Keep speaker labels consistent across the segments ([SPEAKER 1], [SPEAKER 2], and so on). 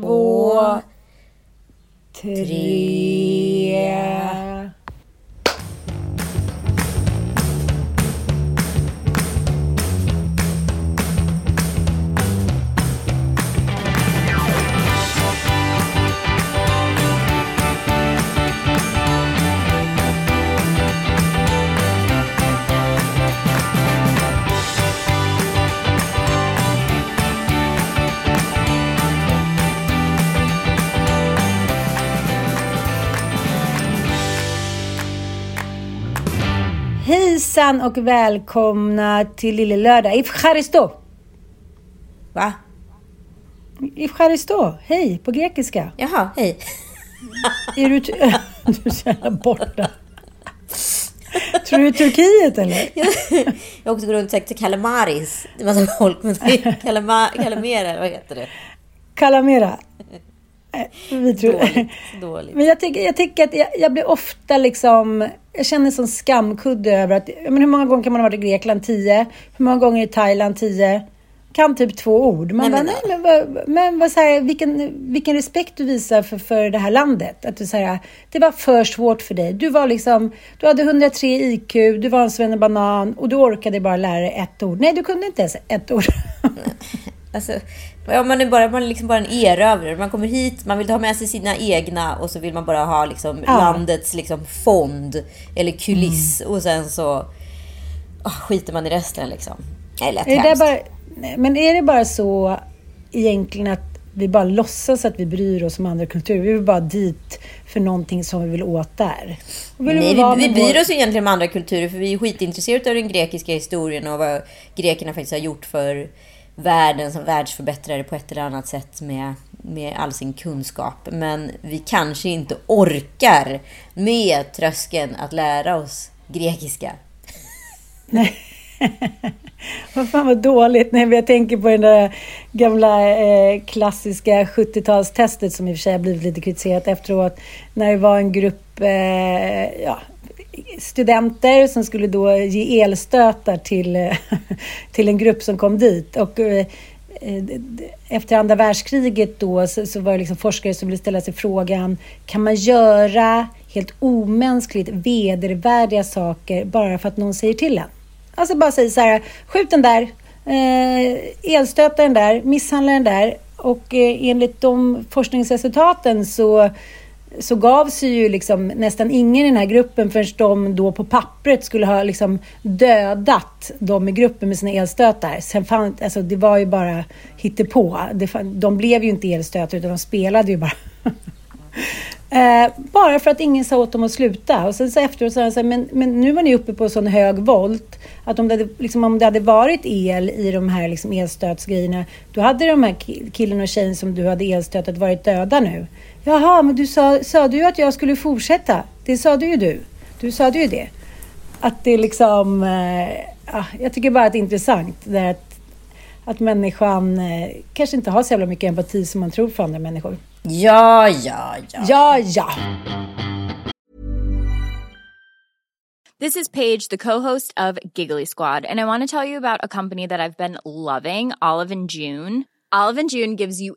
[SPEAKER 1] två, tre. Hejsan och välkomna till Lille Lördag. If Charisto.
[SPEAKER 2] Va?
[SPEAKER 1] If Charisto. Hej på grekiska.
[SPEAKER 2] Jaha, hej.
[SPEAKER 1] Är du... du är så jävla borta. Tror du är Turkiet eller?
[SPEAKER 2] Jag har också gått runt och sagt kalamaris. Det var så folk med kalama, kalamera, vad heter det?
[SPEAKER 1] Kalamera. Vi tror...
[SPEAKER 2] Dåligt, dåligt.
[SPEAKER 1] Men jag tycker, jag tycker att jag, jag blir ofta liksom... Jag känner sån skamkudde över att... Men hur många gånger kan man ha varit i Grekland? Tio. Hur många gånger i Thailand? Tio. Kan typ två ord. Man
[SPEAKER 2] Nej,
[SPEAKER 1] bara,
[SPEAKER 2] men-
[SPEAKER 1] nej, men, vad, men vad, så här, vilken, vilken respekt du visar för, för det här landet. Att du säger det var för svårt för dig. Du var liksom, du hade 103 IQ, du var en svennebanan och du orkade bara lära dig ett ord. Nej, du kunde inte ens ett ord.
[SPEAKER 2] Alltså, ja, man är bara, man är liksom bara en erövrare. Man kommer hit, man vill ha med sig sina egna och så vill man bara ha liksom
[SPEAKER 1] Ja.
[SPEAKER 2] landets liksom fond eller kuliss och sen så ah, skiter man i resten liksom. Det är lätt
[SPEAKER 1] Är det bara, men är det bara så egentligen att vi bara låtsas att vi bryr oss om andra kulturer? Vi vill bara dit för någonting som vi vill åt där. Vill
[SPEAKER 2] Nej, vi, vi
[SPEAKER 1] med
[SPEAKER 2] bryr oss egentligen om andra kulturer för vi är skitintresserade av den grekiska historien och vad grekerna faktiskt har gjort för världen som världsförbättrare på ett eller annat sätt med, med all sin kunskap. Men vi kanske inte orkar med tröskeln att lära oss grekiska.
[SPEAKER 1] Vad fan vad dåligt. Nej, jag tänker på det där gamla eh, klassiska 70-talstestet som i och för sig har blivit lite kritiserat efteråt. När det var en grupp eh, ja, studenter som skulle då ge elstötar till, till en grupp som kom dit. Och, eh, eh, efter andra världskriget då så, var det liksom forskare som ville ställa sig frågan kan man göra helt omänskligt vedervärdiga saker bara för att någon säger till en? Alltså bara säga så här, skjut den där, eh, elstöta den där, misshandla den där. Och eh, enligt de forskningsresultaten så, så gav sig ju liksom nästan ingen i den här gruppen förrän de då på pappret skulle ha liksom dödat de i gruppen med sina elstötar. Sen fann, alltså det var ju bara hittepå. Det fann, de blev ju inte elstötar utan de spelade ju bara. Eh, bara för att ingen sa åt dem att sluta. Och sen så efteråt sa han så här, men, men nu var ni uppe på sån hög volt att om det hade, liksom, om det hade varit el i de här liksom, elstötsgrejerna, då hade de här killen och tjejen som du hade elstötat varit döda nu. Jaha, men du sa, sa du ju att jag skulle fortsätta? Det sa du ju du. Du sa ju det. Att det liksom, eh, ja, jag tycker bara att det är intressant. Det att, att människan eh, kanske inte har så jävla mycket empati som man tror för andra människor.
[SPEAKER 2] Ja, ja, ja.
[SPEAKER 1] Ja, ja.
[SPEAKER 3] This is Paige, the co-host of Giggly Squad, and I want to tell you about a company that I've been loving, Olive and June. Olive and June gives you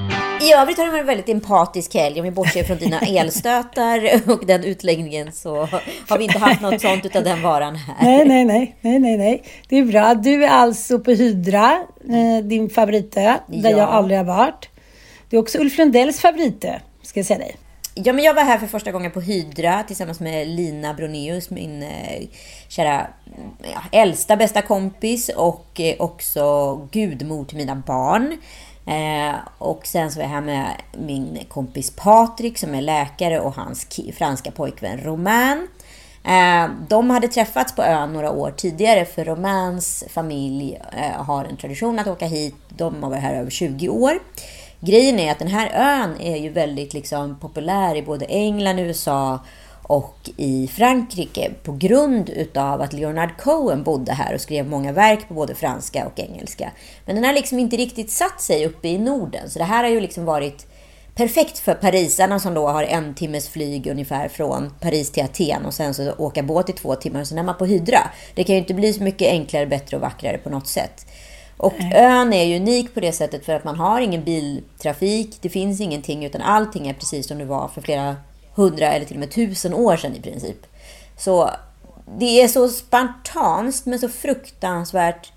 [SPEAKER 2] I övrigt har det varit en väldigt empatisk helg. Om vi bortser från dina elstötar och den utläggningen så har vi inte haft något sånt utav den varan här.
[SPEAKER 1] Nej, nej, nej, nej, nej, nej. Det är bra. Du är alltså på Hydra, eh, din favoritö, där
[SPEAKER 2] Ja.
[SPEAKER 1] jag aldrig har varit. Det är också Ulf Lundells favoritö, ska jag säga dig.
[SPEAKER 2] Ja, men jag var här för första gången på Hydra tillsammans med Lina Broneus, min eh, kära ja, äldsta bästa kompis och eh, också gudmor till mina barn. Eh, och sen så var jag här med min kompis Patrik som är läkare och hans franska pojkvän Romain. Eh, de hade träffats på ön några år tidigare för Romains familj eh, har en tradition att åka hit. De har varit här över 20 år. Grejen är att den här ön är ju väldigt liksom, populär i både England, USA och i Frankrike på grund utav att Leonard Cohen bodde här och skrev många verk på både franska och engelska. Men den har liksom inte riktigt satt sig uppe i Norden. Så det här har ju liksom varit perfekt för parisarna som då har en timmes flyg ungefär från Paris till Aten och sen så åka båt i två timmar och sen är man på Hydra. Det kan ju inte bli så mycket enklare, bättre och vackrare på något sätt. Och ön är ju unik på det sättet för att man har ingen biltrafik, det finns ingenting utan allting är precis som det var för flera hundra eller till och med tusen år sedan i princip. Så det är så spartanskt men så fruktansvärt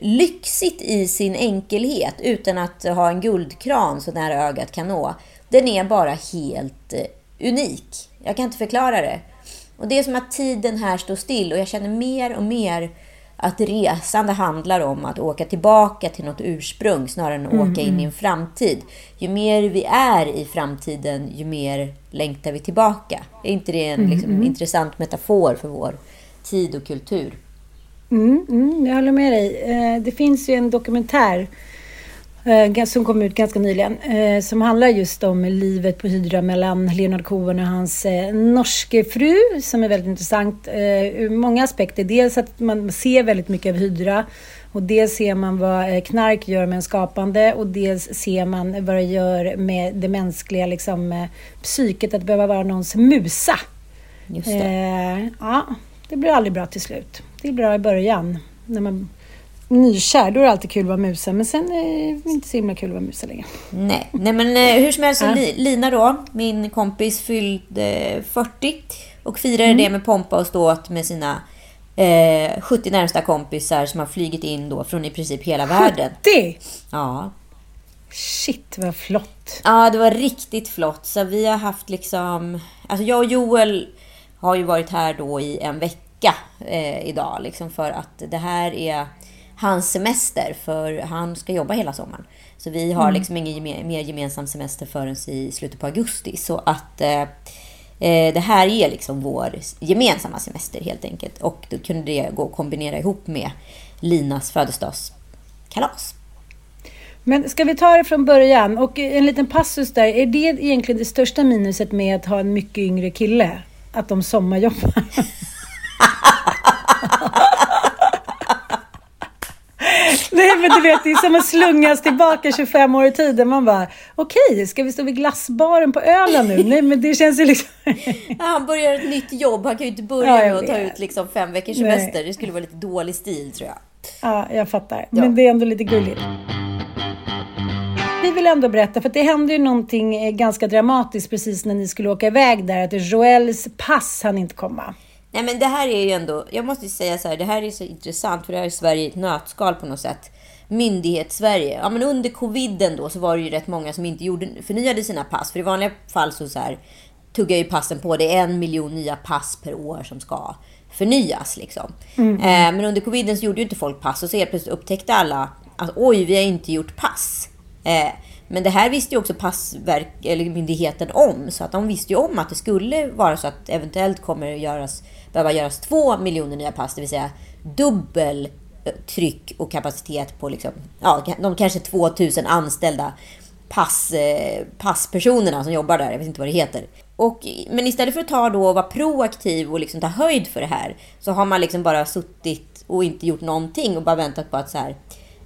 [SPEAKER 2] lyxigt i sin enkelhet utan att ha en guldkran så nära ögat kan nå. Den är bara helt eh, unik. Jag kan inte förklara det. Och det är som att tiden här står still och jag känner mer och mer att resande handlar om att åka tillbaka till något ursprung snarare än att mm. åka in i en framtid. Ju mer vi är i framtiden, ju mer längtar vi tillbaka. Är inte det en liksom, mm. intressant metafor för vår tid och kultur?
[SPEAKER 1] Mm, mm, jag håller med dig. Eh, det finns ju en dokumentär som kom ut ganska nyligen eh, som handlar just om livet på Hydra mellan Leonard Cohen och hans norske fru som är väldigt intressant ur många aspekter. Dels att man ser väldigt mycket av Hydra och dels ser man vad knark gör med en skapande och dels ser man vad det gör med det mänskliga liksom, psyket att behöva vara någons musa.
[SPEAKER 2] Just det.
[SPEAKER 1] ja, det blir aldrig bra till slut. Det är bra i början. När man nykär, då är det alltid kul att vara musa. Men sen är det inte så himla kul att vara musa längre.
[SPEAKER 2] Nej, Nej men eh, hur som helst, ja. Lina då, min kompis, fyllde 40 och firade mm. det med pompa och ståt med sina eh, 70 närmsta kompisar som har flygit in då från i princip hela världen.
[SPEAKER 1] 70?
[SPEAKER 2] Ja.
[SPEAKER 1] Shit, vad flott.
[SPEAKER 2] Ja, det var riktigt flott. Så vi har haft liksom... Alltså jag och Joel har ju varit här då i en vecka vecka eh, idag. Liksom för att det här är hans semester, för han ska jobba hela sommaren. Så vi har mm. liksom ingen mer gemensam semester förrän i slutet på augusti. Så att eh, eh, det här är liksom vår gemensamma semester helt enkelt. Och då kunde det gå att kombinera ihop med Linas födelsedagskalas.
[SPEAKER 1] Men ska vi ta det från början? Och en liten passus där. Är det egentligen det största minuset med att ha en mycket yngre kille? Att de sommarjobbar? Nej men du vet, det är som att slungas tillbaka 25 år i tiden. Man bara, okej, okay, ska vi stå vid glassbaren på Öland nu? Nej men det känns ju liksom...
[SPEAKER 2] ja, han börjar ett nytt jobb. Han kan ju inte börja ja, med att ta ut liksom fem veckors semester. Nej. Det skulle vara lite dålig stil tror jag.
[SPEAKER 1] Ja, jag fattar. Ja. Men det är ändå lite gulligt. Vi vill ändå berätta, för det hände ju någonting eh, ganska dramatiskt precis när ni skulle åka iväg där, att Joels pass hann inte komma.
[SPEAKER 2] Nej men det här är ju ändå, jag måste säga så här, det här är så intressant för det här är Sverige i ett nötskal på något sätt. Myndighets-Sverige. Ja men under coviden då så var det ju rätt många som inte gjorde, förnyade sina pass. För i vanliga fall så, så här, tuggar ju passen på. Det är en miljon nya pass per år som ska förnyas. Liksom. Mm. Eh, men under coviden så gjorde ju inte folk pass och så helt plötsligt upptäckte alla att oj, vi har inte gjort pass. Eh, men det här visste ju också passverk, eller myndigheten om. Så att de visste ju om att det skulle vara så att eventuellt kommer göras, behöva göras två miljoner nya pass. Det vill säga dubbel tryck och kapacitet på liksom, ja, de kanske 2000 anställda pass, eh, passpersonerna som jobbar där. Jag vet inte vad det heter. Och, men istället för att ta då och vara proaktiv och liksom ta höjd för det här så har man liksom bara suttit och inte gjort någonting och bara väntat på att så här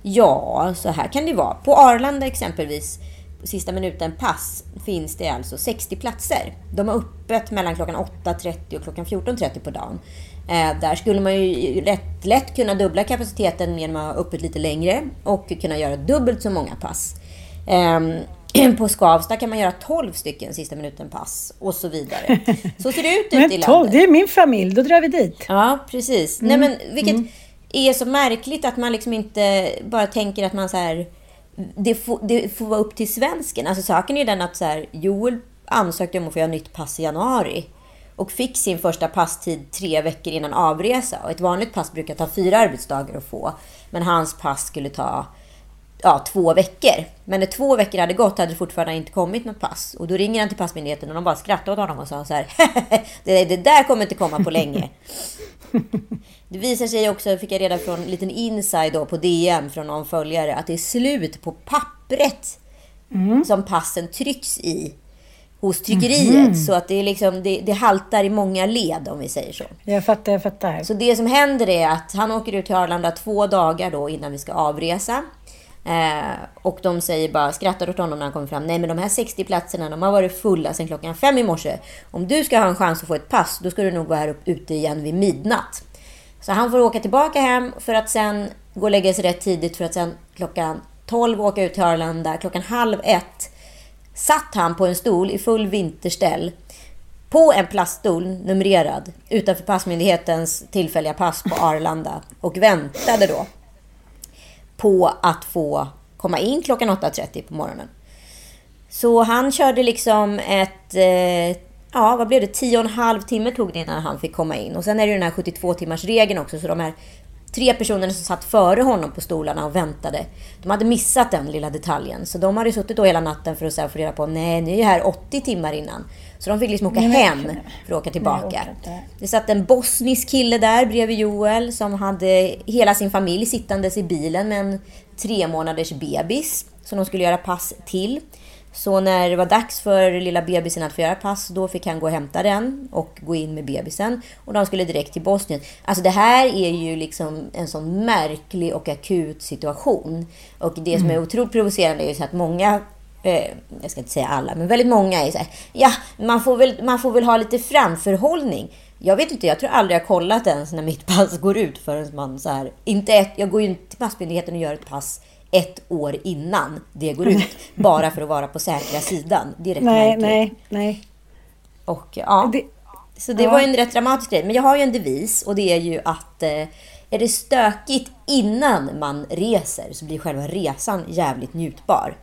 [SPEAKER 2] Ja, så här kan det vara. På Arlanda exempelvis, sista minuten pass, finns det alltså 60 platser. De har öppet mellan klockan 8.30 och klockan 14.30 på dagen. Eh, där skulle man ju lätt, lätt kunna dubbla kapaciteten genom att ha öppet lite längre och kunna göra dubbelt så många pass. Eh, på Skavsta kan man göra 12 stycken sista minuten-pass och så vidare. Så ser det ut ute i landet. 12,
[SPEAKER 1] det är min familj, då drar vi dit.
[SPEAKER 2] Ja, precis. Mm. Nej, men vilket... Mm är så märkligt att man liksom inte bara tänker att man så här, det får, det får vara upp till svensken. Alltså saken är den att så här, Joel ansökte om att få göra nytt pass i januari. Och fick sin första passtid tre veckor innan avresa. Och ett vanligt pass brukar ta fyra arbetsdagar att få. Men hans pass skulle ta ja, två veckor. Men när två veckor hade gått hade det fortfarande inte kommit något pass. Och då ringer han till passmyndigheten och de bara skrattar åt honom och sa så här. det, det där kommer inte komma på länge. Det visar sig också, fick jag reda från en liten inside då på DM från någon följare, att det är slut på pappret mm. som passen trycks i hos tryckeriet. Mm. Så att det, är liksom, det, det haltar i många led om vi säger så.
[SPEAKER 1] Jag fattar, jag fattar.
[SPEAKER 2] Så det som händer är att han åker ut till Arlanda två dagar då innan vi ska avresa. Eh, och de säger bara, skrattar åt honom när han kommer fram. Nej men de här 60 platserna, de har varit fulla sedan klockan fem i morse. Om du ska ha en chans att få ett pass, då ska du nog vara här ute igen vid midnatt. Så han får åka tillbaka hem för att sen gå och lägga sig rätt tidigt för att sen klockan 12 åka ut till Arlanda. Klockan halv ett satt han på en stol i full vinterställ på en plaststol numrerad utanför passmyndighetens tillfälliga pass på Arlanda och väntade då på att få komma in klockan 8.30 på morgonen. Så han körde liksom ett, eh, ja vad blev det, tio och en halv timme tog det innan han fick komma in. Och sen är det den här 72 timmars regeln också, så de här tre personerna som satt före honom på stolarna och väntade, de hade missat den lilla detaljen. Så de hade suttit då hela natten för att få reda på, nej, ni är här 80 timmar innan. Så de fick liksom åka nej, hem för att åka tillbaka. Nej, det satt en bosnisk kille där bredvid Joel som hade hela sin familj sittandes i bilen med en tre månaders bebis som de skulle göra pass till. Så när det var dags för lilla bebisen att få göra pass, då fick han gå och hämta den och gå in med bebisen. Och de skulle direkt till Bosnien. Alltså det här är ju liksom en sån märklig och akut situation. Och det som är mm. otroligt provocerande är ju så att många eh, jag ska inte säga alla, men väldigt många är så här, ja, man får, väl, man får väl ha lite framförhållning. Jag vet inte, jag tror aldrig jag kollat ens när mitt pass går ut förrän man så här, inte ett, jag går ju inte till passmyndigheten och gör ett pass ett år innan det går ut. bara för att vara på säkra sidan. Det är rätt
[SPEAKER 1] nej, märkligt. Nej, nej.
[SPEAKER 2] Och ja, det, så det ja. var ju en rätt dramatisk grej. Men jag har ju en devis och det är ju att eh, är det stökigt innan man reser så blir själva resan jävligt njutbar.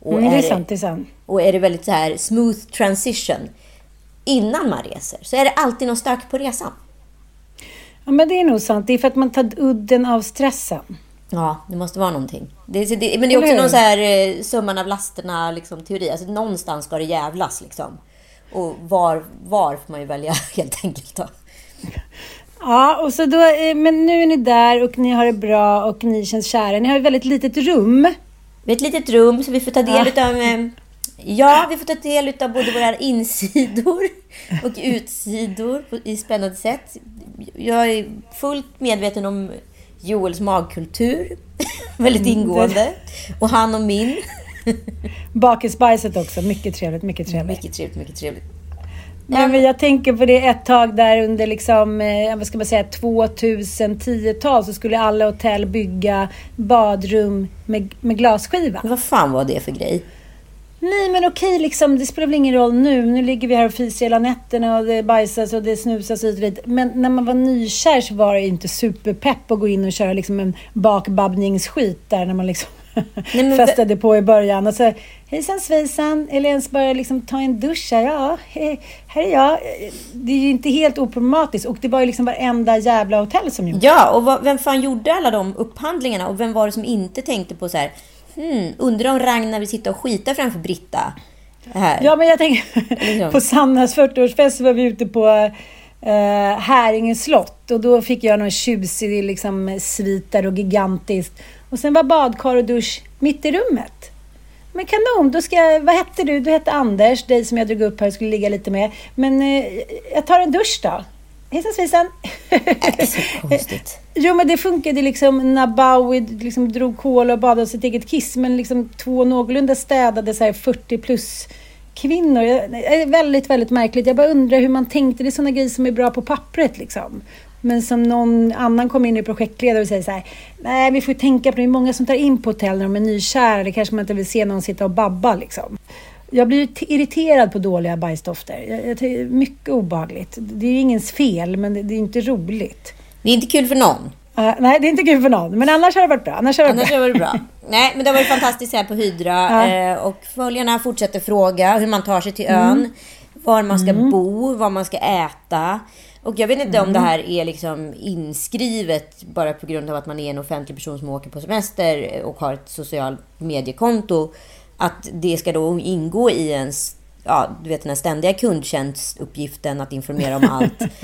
[SPEAKER 1] Och mm, det är sant, det är sant.
[SPEAKER 2] Och är det väldigt så här smooth transition innan man reser så är det alltid något stök på resan.
[SPEAKER 1] Ja, men det är nog sant. Det är för att man tar udden av stressen.
[SPEAKER 2] Ja, det måste vara någonting. Det, det, men det är också någon så här eh, summan av lasterna liksom, teori. Alltså någonstans ska det jävlas liksom. Och var, var får man ju välja helt enkelt då.
[SPEAKER 1] Ja, och så då, eh, men nu är ni där och ni har det bra och ni känns kära. Ni har ett väldigt litet rum.
[SPEAKER 2] Vi har ett litet rum så vi får ta del ja. av... Eh, ja, vi får ta del av både våra insidor och utsidor i spännande sätt. Jag är fullt medveten om Joels magkultur. Väldigt mm, ingående. Och han och min.
[SPEAKER 1] Bakisbajset också. Mycket trevligt, mycket trevligt.
[SPEAKER 2] Mycket trevligt, mycket trevligt.
[SPEAKER 1] Ja, men jag tänker på det ett tag där under liksom, eh, vad ska man säga, 2010-tal så skulle alla hotell bygga badrum med, med glasskiva.
[SPEAKER 2] Vad fan var det för grej?
[SPEAKER 1] Nej, men okej, liksom, det spelar väl ingen roll nu. Nu ligger vi här och fiser hela nätterna och det bajsas och det snusas hit och dit. Men när man var nykär så var det inte superpepp att gå in och köra liksom en bakbabbningsskit där när man liksom Nej, festade på i början. Och så, hejsan svejsan, eller ens bara liksom ta en dusch här. Ja, hej, här är jag. Det är ju inte helt oproblematiskt och det var ju liksom varenda jävla hotell som gjorde
[SPEAKER 2] Ja, och vad, vem fan gjorde alla de upphandlingarna? Och vem var det som inte tänkte på så här, hmm, undrar om Ragnar vill sitta och skita framför Britta?
[SPEAKER 1] Här. Ja, men jag tänker liksom. på Sannas 40-årsfest så var vi ute på eh, Häringe slott och då fick jag någon tjusig liksom, svit där och gigantiskt. Och sen var badkar och dusch mitt i rummet. Men kanon, då ska jag, vad hette du? Du hette Anders, dig som jag drog upp här och skulle ligga lite med. Men eh, jag tar en dusch då. Hejsan svejsan!
[SPEAKER 2] Det är så konstigt.
[SPEAKER 1] jo, men det funkade liksom när Bowie liksom drog kola och badade sitt eget kiss. Men liksom två någorlunda städade så 40 plus kvinnor. Det är väldigt, väldigt märkligt. Jag bara undrar hur man tänkte. Det är sådana grejer som är bra på pappret liksom. Men som någon annan kommer in i projektledare och säger så här, nej vi får tänka på det, det är många som tar in på hotell när de är nykära, det kanske man inte vill se någon sitta och babba liksom. Jag blir irriterad på dåliga bajsdofter. Jag, jag, det är mycket obagligt. Det är ingens fel, men det, det är inte roligt.
[SPEAKER 2] Det är inte kul för någon.
[SPEAKER 1] Uh, nej, det är inte kul för någon. Men annars har det varit bra. Annars har det
[SPEAKER 2] annars varit bra. Nej, men det har varit fantastiskt här på Hydra. Uh. och följarna fortsätter fråga hur man tar sig till ön. Mm. Var man ska mm. bo, vad man ska äta. Och jag vet inte mm. om det här är liksom inskrivet bara på grund av att man är en offentlig person som åker på semester och har ett socialt mediekonto. Att det ska då ingå i ens ja, du vet den här ständiga kundtjänstuppgiften att informera om allt.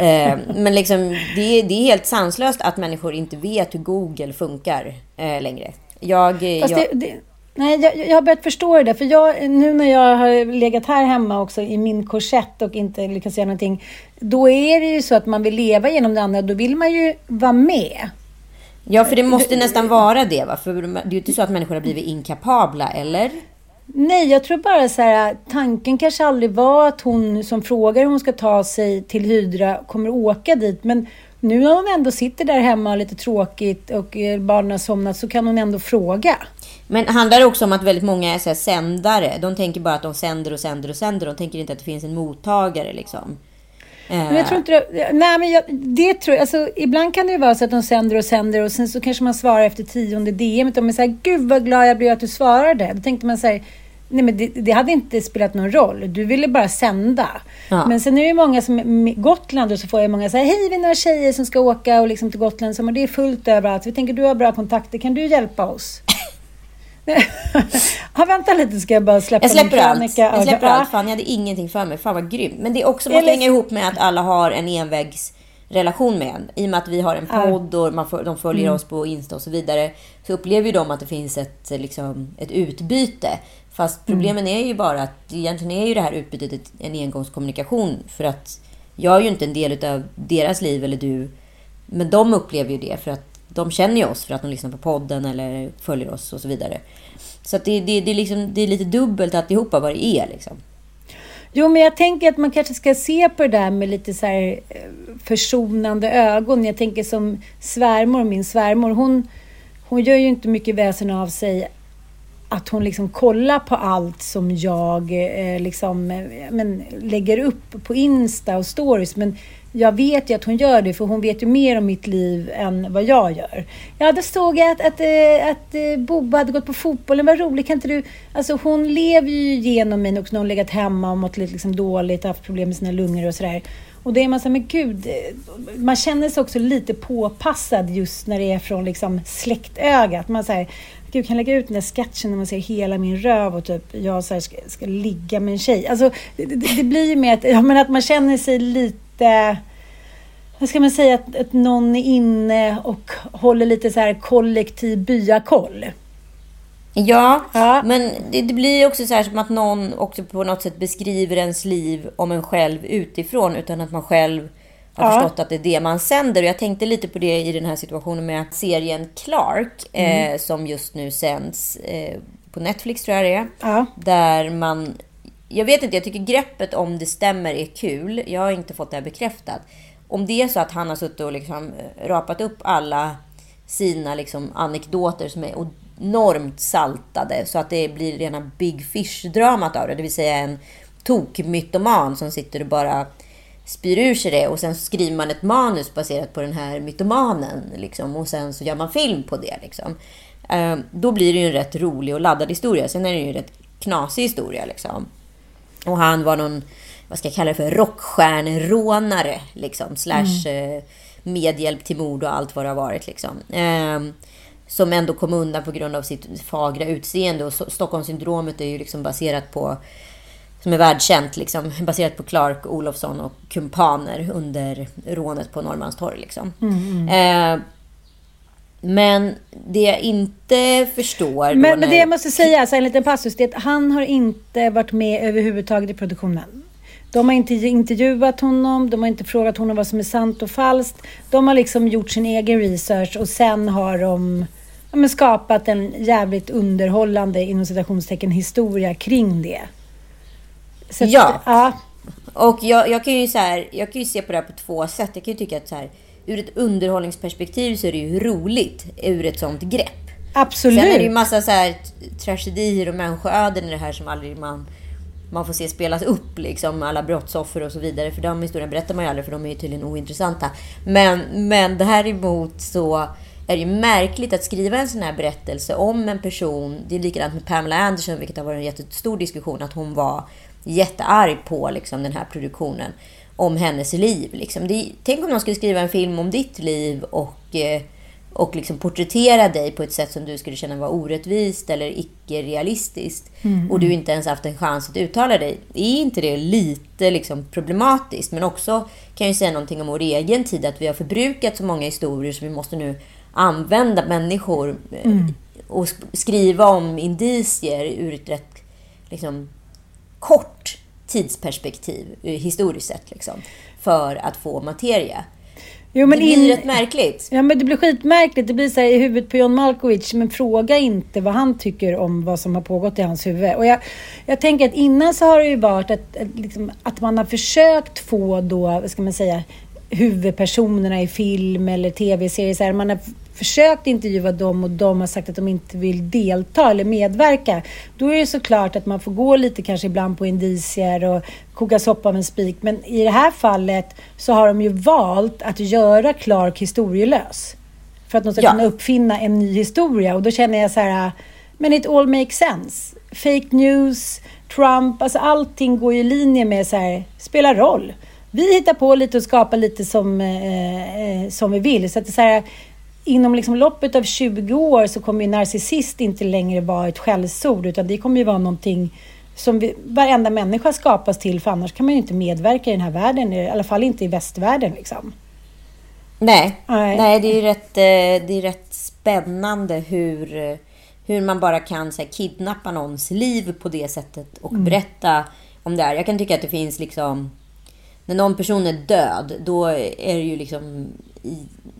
[SPEAKER 2] eh, men liksom, det, det, är helt sanslöst att människor inte vet hur Google funkar eh, längre. Jag, jag...
[SPEAKER 1] Det, det, nej, jag, jag har börjat förstå det. För jag, nu när jag har legat här hemma också i min korsett och inte lyckats göra någonting. Då är det ju så att man vill leva genom det andra. Då vill man ju vara med.
[SPEAKER 2] Ja, för det måste nästan vara det. Va? För det är ju inte så att människor har blivit inkapabla, eller?
[SPEAKER 1] Nej, jag tror bara så här, tanken kanske aldrig var att hon som frågar hur hon ska ta sig till Hydra kommer åka dit. Men nu när hon ändå sitter där hemma lite tråkigt och eh, barnen har somnat så kan hon ändå fråga.
[SPEAKER 2] Men handlar det också om att väldigt många är så sändare? De tänker bara att de sänder och sänder och sänder. De tänker inte att det finns en mottagare liksom.
[SPEAKER 1] Men jag tror inte det, nej, men jag, det tror jag, alltså, ibland kan det ju vara så att de sänder och sänder och sen så kanske man svarar efter tionde DM. Och man säger, gud vad glad jag blir att du svarade. Då tänkte man säga, nej men det, det, hade inte spelat någon roll. Du ville bara sända. Ja. Men sen är det ju många som, Gotland och så får jag många säga, hej vi är några tjejer som ska åka och liksom till Gotland. Så det är fullt överallt. Vi tänker, du har bra kontakter, kan du hjälpa oss? ja, vänta lite ska jag bara släppa
[SPEAKER 2] Jag släpper allt. Jag släpper allt. Fan, jag hade ingenting för mig. Fan vad grymt. Men det är också måste hänga ihop med att alla har en envägsrelation med en. I och med att vi har en podd och man för, de följer mm. oss på Insta och så vidare. Så upplever ju de att det finns ett, liksom, ett utbyte. Fast mm. problemen mm. är ju bara att egentligen är ju det här utbytet en engångskommunikation. För att jag är ju inte en del av deras liv eller du. Men de upplever ju det för att de känner ju oss för att de lyssnar på podden eller följer oss och så vidare. Så det, det, det, är liksom, det är lite dubbelt alltihopa vad det är. Liksom.
[SPEAKER 1] Jo, men jag tänker att man kanske ska se på det där med lite så här eh, försonande ögon. Jag tänker som svärmor, min svärmor, hon, hon gör ju inte mycket väsen av sig att hon liksom kollar på allt som jag eh, liksom, eh, men, lägger upp på Insta och stories. Men jag vet ju att hon gör det, för hon vet ju mer om mitt liv än vad jag gör. Ja, då såg jag att, att, eh, att, att Bobba hade gått på fotbollen. Vad roligt, kan inte du... Alltså hon lever ju genom mig också när hon legat hemma och mått lite liksom dåligt, haft problem med sina lungor och sådär. Och det är man så här, men gud, eh, man känner sig också lite påpassad just när det är från liksom släktögat. Man säger, gud kan jag lägga ut den där sketchen när man ser hela min röv och typ jag så ska, ska, ligga med en tjej. Alltså det, det, det blir ju mer att, ja, men att man känner sig lite vad ska man säga, att, att någon är inne och håller lite så här kollektiv byakoll.
[SPEAKER 2] Ja, ja, men det, det blir också så här som att någon också på något sätt beskriver ens liv om en själv utifrån utan att man själv har ja. förstått att det är det man sänder. Och jag tänkte lite på det i den här situationen med serien Clark mm. eh, som just nu sänds eh, på Netflix tror jag det är. Ja. Där man... Jag vet inte, jag tycker greppet om det stämmer är kul. Jag har inte fått det här bekräftat. Om det är så att han har suttit och liksom eh, rapat upp alla sina liksom anekdoter som är enormt saltade så att det blir rena Big Fish-dramat av det. Det vill säga en tokmytoman som sitter och bara spyr ur sig det och sen skriver man ett manus baserat på den här mytomanen. Liksom, och sen så gör man film på det. Liksom. Eh, då blir det ju en rätt rolig och laddad historia. Sen är det ju en rätt knasig historia. Liksom. Och han var någon, vad ska jag kalla det för, rockstjärnerånare. Liksom, slash mm. eh, medhjälp till mord och allt vad det har varit. Liksom. Eh, som ändå kom undan på grund av sitt fagra utseende. Och Stockholmssyndromet är ju liksom baserat på som är världskänt, liksom, baserat på Clark, Olofsson och kumpaner under rånet på Norrmalmstorg. Liksom. Mm. Eh, men det jag inte förstår...
[SPEAKER 1] Men, när... men det jag måste säga, så en liten passus, det är att han har inte varit med överhuvudtaget i produktionen. De har inte intervjuat honom, de har inte frågat honom vad som är sant och falskt. De har liksom gjort sin egen research och sen har de ja, skapat en jävligt underhållande, inom citationstecken, historia kring det.
[SPEAKER 2] Så ja. Att, ja. Och jag, jag, kan ju så här, jag kan ju se på det här på två sätt. Jag kan ju tycka att så här, ur ett underhållningsperspektiv så är det ju roligt ur ett sånt grepp.
[SPEAKER 1] Absolut. Sen
[SPEAKER 2] är det ju massa så här tragedier och människoöden i det här som aldrig man, man får se spelas upp, liksom alla brottsoffer och så vidare. För de historierna berättar man ju aldrig, för de är ju tydligen ointressanta. Men, men däremot så är det ju märkligt att skriva en sån här berättelse om en person. Det är likadant med Pamela Anderson, vilket har varit en jättestor diskussion, att hon var jättearg på liksom, den här produktionen om hennes liv. Liksom. Det, tänk om någon skulle skriva en film om ditt liv och, eh, och liksom porträttera dig på ett sätt som du skulle känna var orättvist eller icke-realistiskt. Mm. Och du inte ens haft en chans att uttala dig. Är inte det lite liksom problematiskt? Men också kan jag säga någonting om vår egen tid. Att vi har förbrukat så många historier så vi måste nu använda människor eh, mm. och skriva om indicier ur ett rätt liksom, kort tidsperspektiv, eh, historiskt sett, liksom, för att få materia. Jo, men det blir in... rätt märkligt.
[SPEAKER 1] Ja, men det blir skitmärkligt. Det blir så här i huvudet på John Malkovich, men fråga inte vad han tycker om vad som har pågått i hans huvud. Och jag, jag tänker att innan så har det ju varit att, liksom, att man har försökt få då, vad ska man säga, huvudpersonerna i film eller tv-serier. Man har försökt intervjua dem och de har sagt att de inte vill delta eller medverka. Då är det såklart att man får gå lite kanske ibland på indicier och koka soppa med en spik. Men i det här fallet så har de ju valt att göra Clark historielös. För att de ska ja. kunna uppfinna en ny historia. Och då känner jag så här, men it all makes sense. Fake news, Trump, alltså allting går i linje med så här, spelar roll. Vi hittar på lite och skapar lite som, eh, eh som vi vill. Så att det är så här, inom liksom loppet av 20 år så kommer ju narcissist inte längre vara ett skällsord utan det kommer ju vara någonting som vi, varenda människa skapas till för annars kan man ju inte medverka i den här världen, i alla fall inte i västvärlden. Liksom.
[SPEAKER 2] Nej, Nej. Nej det är ju rätt, eh, det är rätt spännande hur, hur man bara kan så här, kidnappa någons liv på det sättet och mm. berätta om det här. Jag kan tycka att det finns liksom... När någon person är död, då är det ju liksom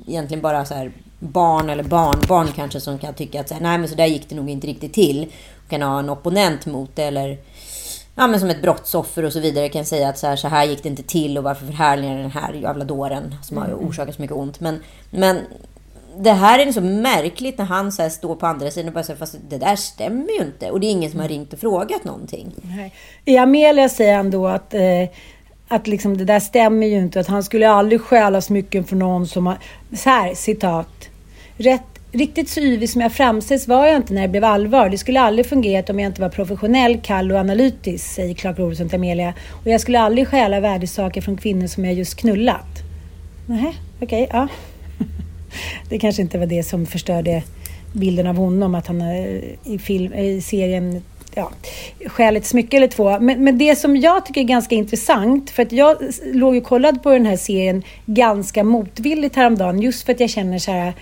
[SPEAKER 2] egentligen bara så här barn eller barnbarn kanske som kan tycka att så här, nej men så där gick det nog inte riktigt till. Och kan ha en opponent mot det eller ja, men som ett brottsoffer och så vidare kan säga att så här, så här gick det inte till och varför förhärligar den här jävla dåren som har mm. orsakat så mycket ont. Men, men det här är så märkligt när han så står på andra sidan och bara säger fast det där stämmer ju inte. Och det är ingen som har ringt och frågat någonting.
[SPEAKER 1] Nej. I Amelia säger han då att eh, att liksom det där stämmer ju inte. Att han skulle aldrig stjäla smycken från någon som har... Så här, citat. Rätt, riktigt så yvig som jag framställs var jag inte när det blev allvar. Det skulle aldrig fungerat om jag inte var professionell, kall och analytisk, säger Clark Olofsson till Amelia. Och jag skulle aldrig stjäla värdesaker från kvinnor som jag just knullat. Nej, okej, okay, ja. Det kanske inte var det som förstörde bilden av honom, att han eh, i, film, eh, i serien ja, stjäl ett smycke eller två. Men, men det som jag tycker är ganska intressant, för att jag låg och kollade på den här serien ganska motvilligt häromdagen, just för att jag känner så här,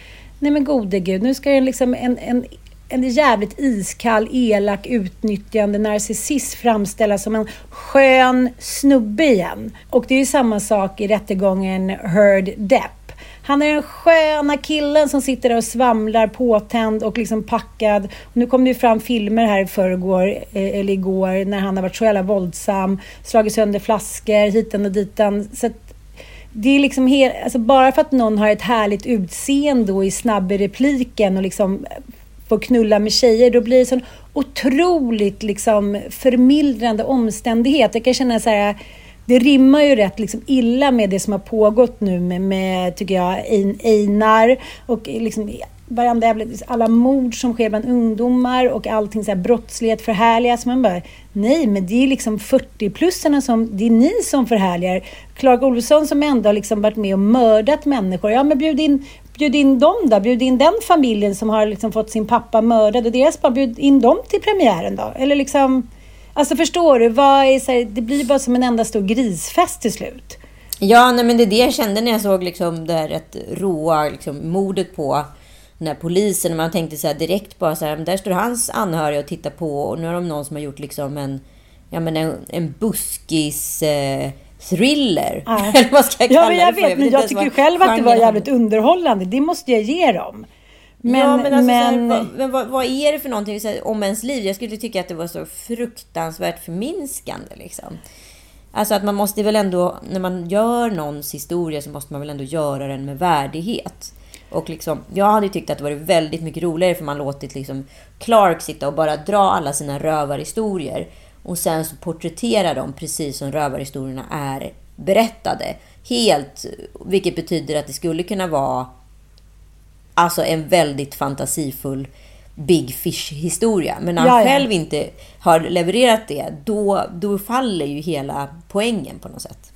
[SPEAKER 1] nej men gode gud, nu ska det liksom en, en en jävligt iskall, elak, utnyttjande narcissist framställas som en skön snubbe igen. Och det är ju samma sak i rättegången Heard Depp. Han är den sköna killen som sitter där och svamlar påtänd och liksom packad. Och nu kom det ju fram filmer här i förrgår, eh, eller igår, när han har varit så jävla våldsam, slagit sönder flaskor hitan och ditan. Så det är liksom helt, alltså bara för att någon har ett härligt utseende och är snabb i repliken och liksom får knulla med tjejer, då blir det sån otroligt liksom förmildrande omständighet. Jag kan känna så här, det rimmar ju rätt liksom illa med det som har pågått nu med, med tycker jag, Einar och liksom varandra alla mord som sker bland ungdomar och allting så här brottslighet förhärligas. Man bara, nej, men det är liksom 40-plussarna som, det är ni som förhärligar. Clark Olofsson som ändå har liksom varit med och mördat människor. Ja, men bjud in, bjud in dem då. Bjud in den familjen som har liksom fått sin pappa mördad och deras barn. Bjud in dem till premiären då. Eller liksom... Alltså förstår du? Vad är så här, det blir bara som en enda stor grisfest till slut.
[SPEAKER 2] Ja, nej, men det är det jag kände när jag såg liksom det här rätt råa liksom, mordet på den här polisen. Man tänkte så direkt bara så här, där står hans anhöriga och tittar på och nu har de någon som har gjort liksom en, ja, men en, en buskis... Eh, thriller.
[SPEAKER 1] Ja. Eller vad ska jag kalla ja, men jag det för? vet, men jag tycker själv att det var jävligt underhållande. Det måste jag ge dem.
[SPEAKER 2] Men, ja, men, alltså, men... Här, vad, vad, vad, är det för någonting här, om ens liv? Jag skulle tycka att det var så fruktansvärt förminskande. Liksom. Alltså att man måste väl ändå, när man gör någons historia så måste man väl ändå göra den med värdighet. Och liksom, jag hade tyckt att det varit väldigt mycket roligare för man låtit liksom Clark sitta och bara dra alla sina rövarhistorier. och sen så porträtterar de precis som rövarhistorierna är berättade. Helt, vilket betyder att det skulle kunna vara alltså en väldigt fantasifull Big Fish-historia. Men när han ja, ja. själv inte har levererat det, då, då faller ju hela poängen på något sätt.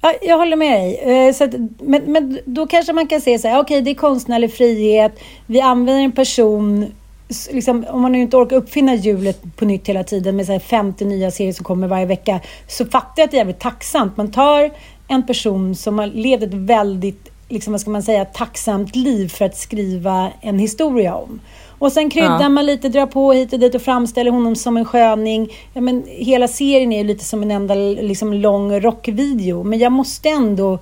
[SPEAKER 1] Ja, jag håller med dig. Eh, så att, men, men då kanske man kan säga så här, okej okay, det är konstnärlig frihet, vi använder en person Liksom, om man nu inte orkar uppfinna hjulet på nytt hela tiden med så här 50 nya serier som kommer varje vecka, så fattar jag att det är jävligt tacksamt. Man tar en person som har levt ett väldigt, liksom, vad ska man säga, tacksamt liv för att skriva en historia om. Och sen kryddar ja. man lite, drar på hit och dit och framställer honom som en sköning. Ja, men hela serien är ju lite som en enda liksom, lång rockvideo. Men jag måste ändå...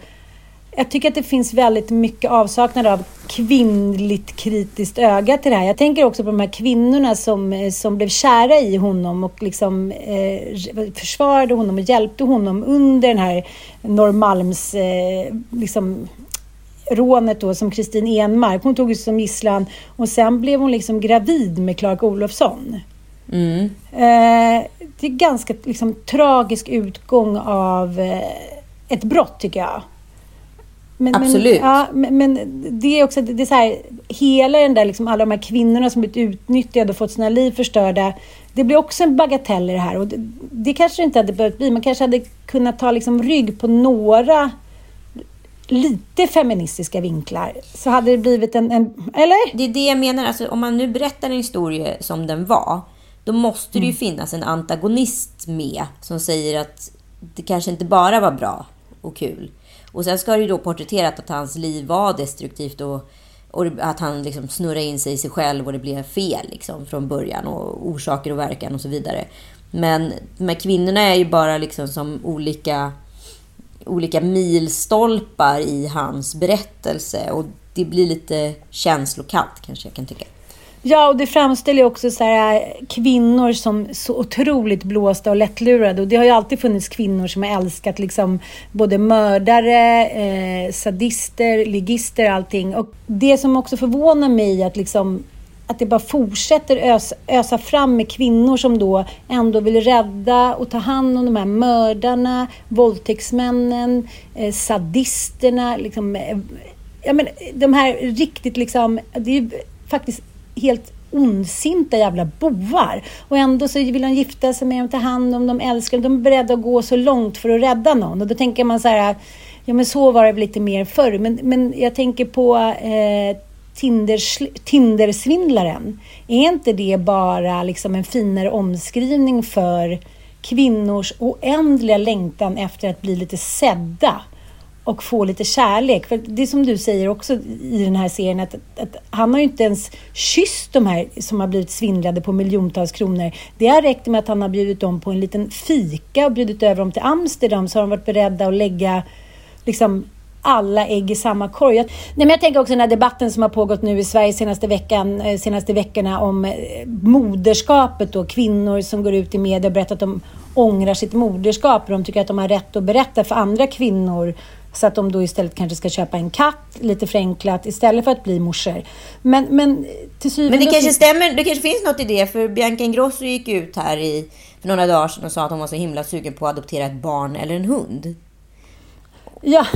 [SPEAKER 1] Jag tycker att det finns väldigt mycket avsaknad av kvinnligt kritiskt öga till det här. Jag tänker också på de här kvinnorna som, som blev kära i honom och liksom eh, försvarade honom och hjälpte honom under den här Norrmalms eh, liksom, rånet då som Kristin Enmark, hon tog som gisslan och sen blev hon liksom gravid med Clark Olofsson. Mm. Eh, det är ganska liksom, tragisk utgång av eh, ett brott tycker jag.
[SPEAKER 2] Men, Absolut.
[SPEAKER 1] Men, ja, men, men, det är också, det är så här, hela den där, liksom, alla de här kvinnorna som blivit utnyttjade och fått sina liv förstörda. Det blir också en bagatell i det här och det, det kanske inte hade behövt bli. Man kanske hade kunnat ta liksom rygg på några lite feministiska vinklar så hade det blivit en, en, Eller?
[SPEAKER 2] Det är det jag menar. Alltså, om man nu berättar en historia som den var, då måste det ju mm. finnas en antagonist med som säger att det kanske inte bara var bra och kul. Och sen ska det ju då porträtterat att hans liv var destruktivt och, och att han liksom snurrade in sig i sig själv och det blev fel liksom från början och orsaker och verkan och så vidare. Men de här kvinnorna är ju bara liksom som olika olika milstolpar i hans berättelse och det blir lite känslokallt kanske jag kan tycka.
[SPEAKER 1] Ja, och det framställer ju också så här, eh, kvinnor som så otroligt blåsta och lättlurade. Och det har ju alltid funnits kvinnor som har älskat liksom både mördare, eh, sadister, ligister, och allting. Och det som också förvånar mig är att liksom att det bara fortsätter ösa, ösa fram med kvinnor som då ändå vill rädda och ta hand om de här mördarna, våldtäktsmännen, eh, sadisterna. Liksom, eh, ja, men, eh, de här riktigt liksom, det är ju faktiskt helt ondsinta jävla bovar. Och ändå så vill de gifta sig med dem, ta hand om dem, älskar dem. De är beredda att gå så långt för att rädda någon. Och då tänker man så här, ja men så var det väl lite mer förr. Men, men jag tänker på eh, Tindersvindlaren, är inte det bara liksom en finare omskrivning för kvinnors oändliga längtan efter att bli lite sedda och få lite kärlek. För det är som du säger också i den här serien, att, att, han har ju inte ens kysst de här som har blivit svindlade på miljontals kronor. Det har räckt med att han har bjudit dem på en liten fika och bjudit över dem till Amsterdam så har de varit beredda att lägga liksom alla ägg i samma korg. Nej, men jag tänker också den här debatten som har pågått nu i Sverige senaste, veckan, eh, senaste veckorna om eh, moderskapet och kvinnor som går ut i media och berättar att de ångrar sitt moderskap och de tycker att de har rätt att berätta för andra kvinnor så att de då istället kanske ska köpa en katt, lite förenklat, istället för att bli morsor. Men, men till
[SPEAKER 2] syvende Men det kanske stämmer, det kanske finns något i det, för Bianca Ingrosso gick ut här i, för några dagar sedan och sa att hon var så himla sugen på att adoptera ett barn eller en hund.
[SPEAKER 1] Ja.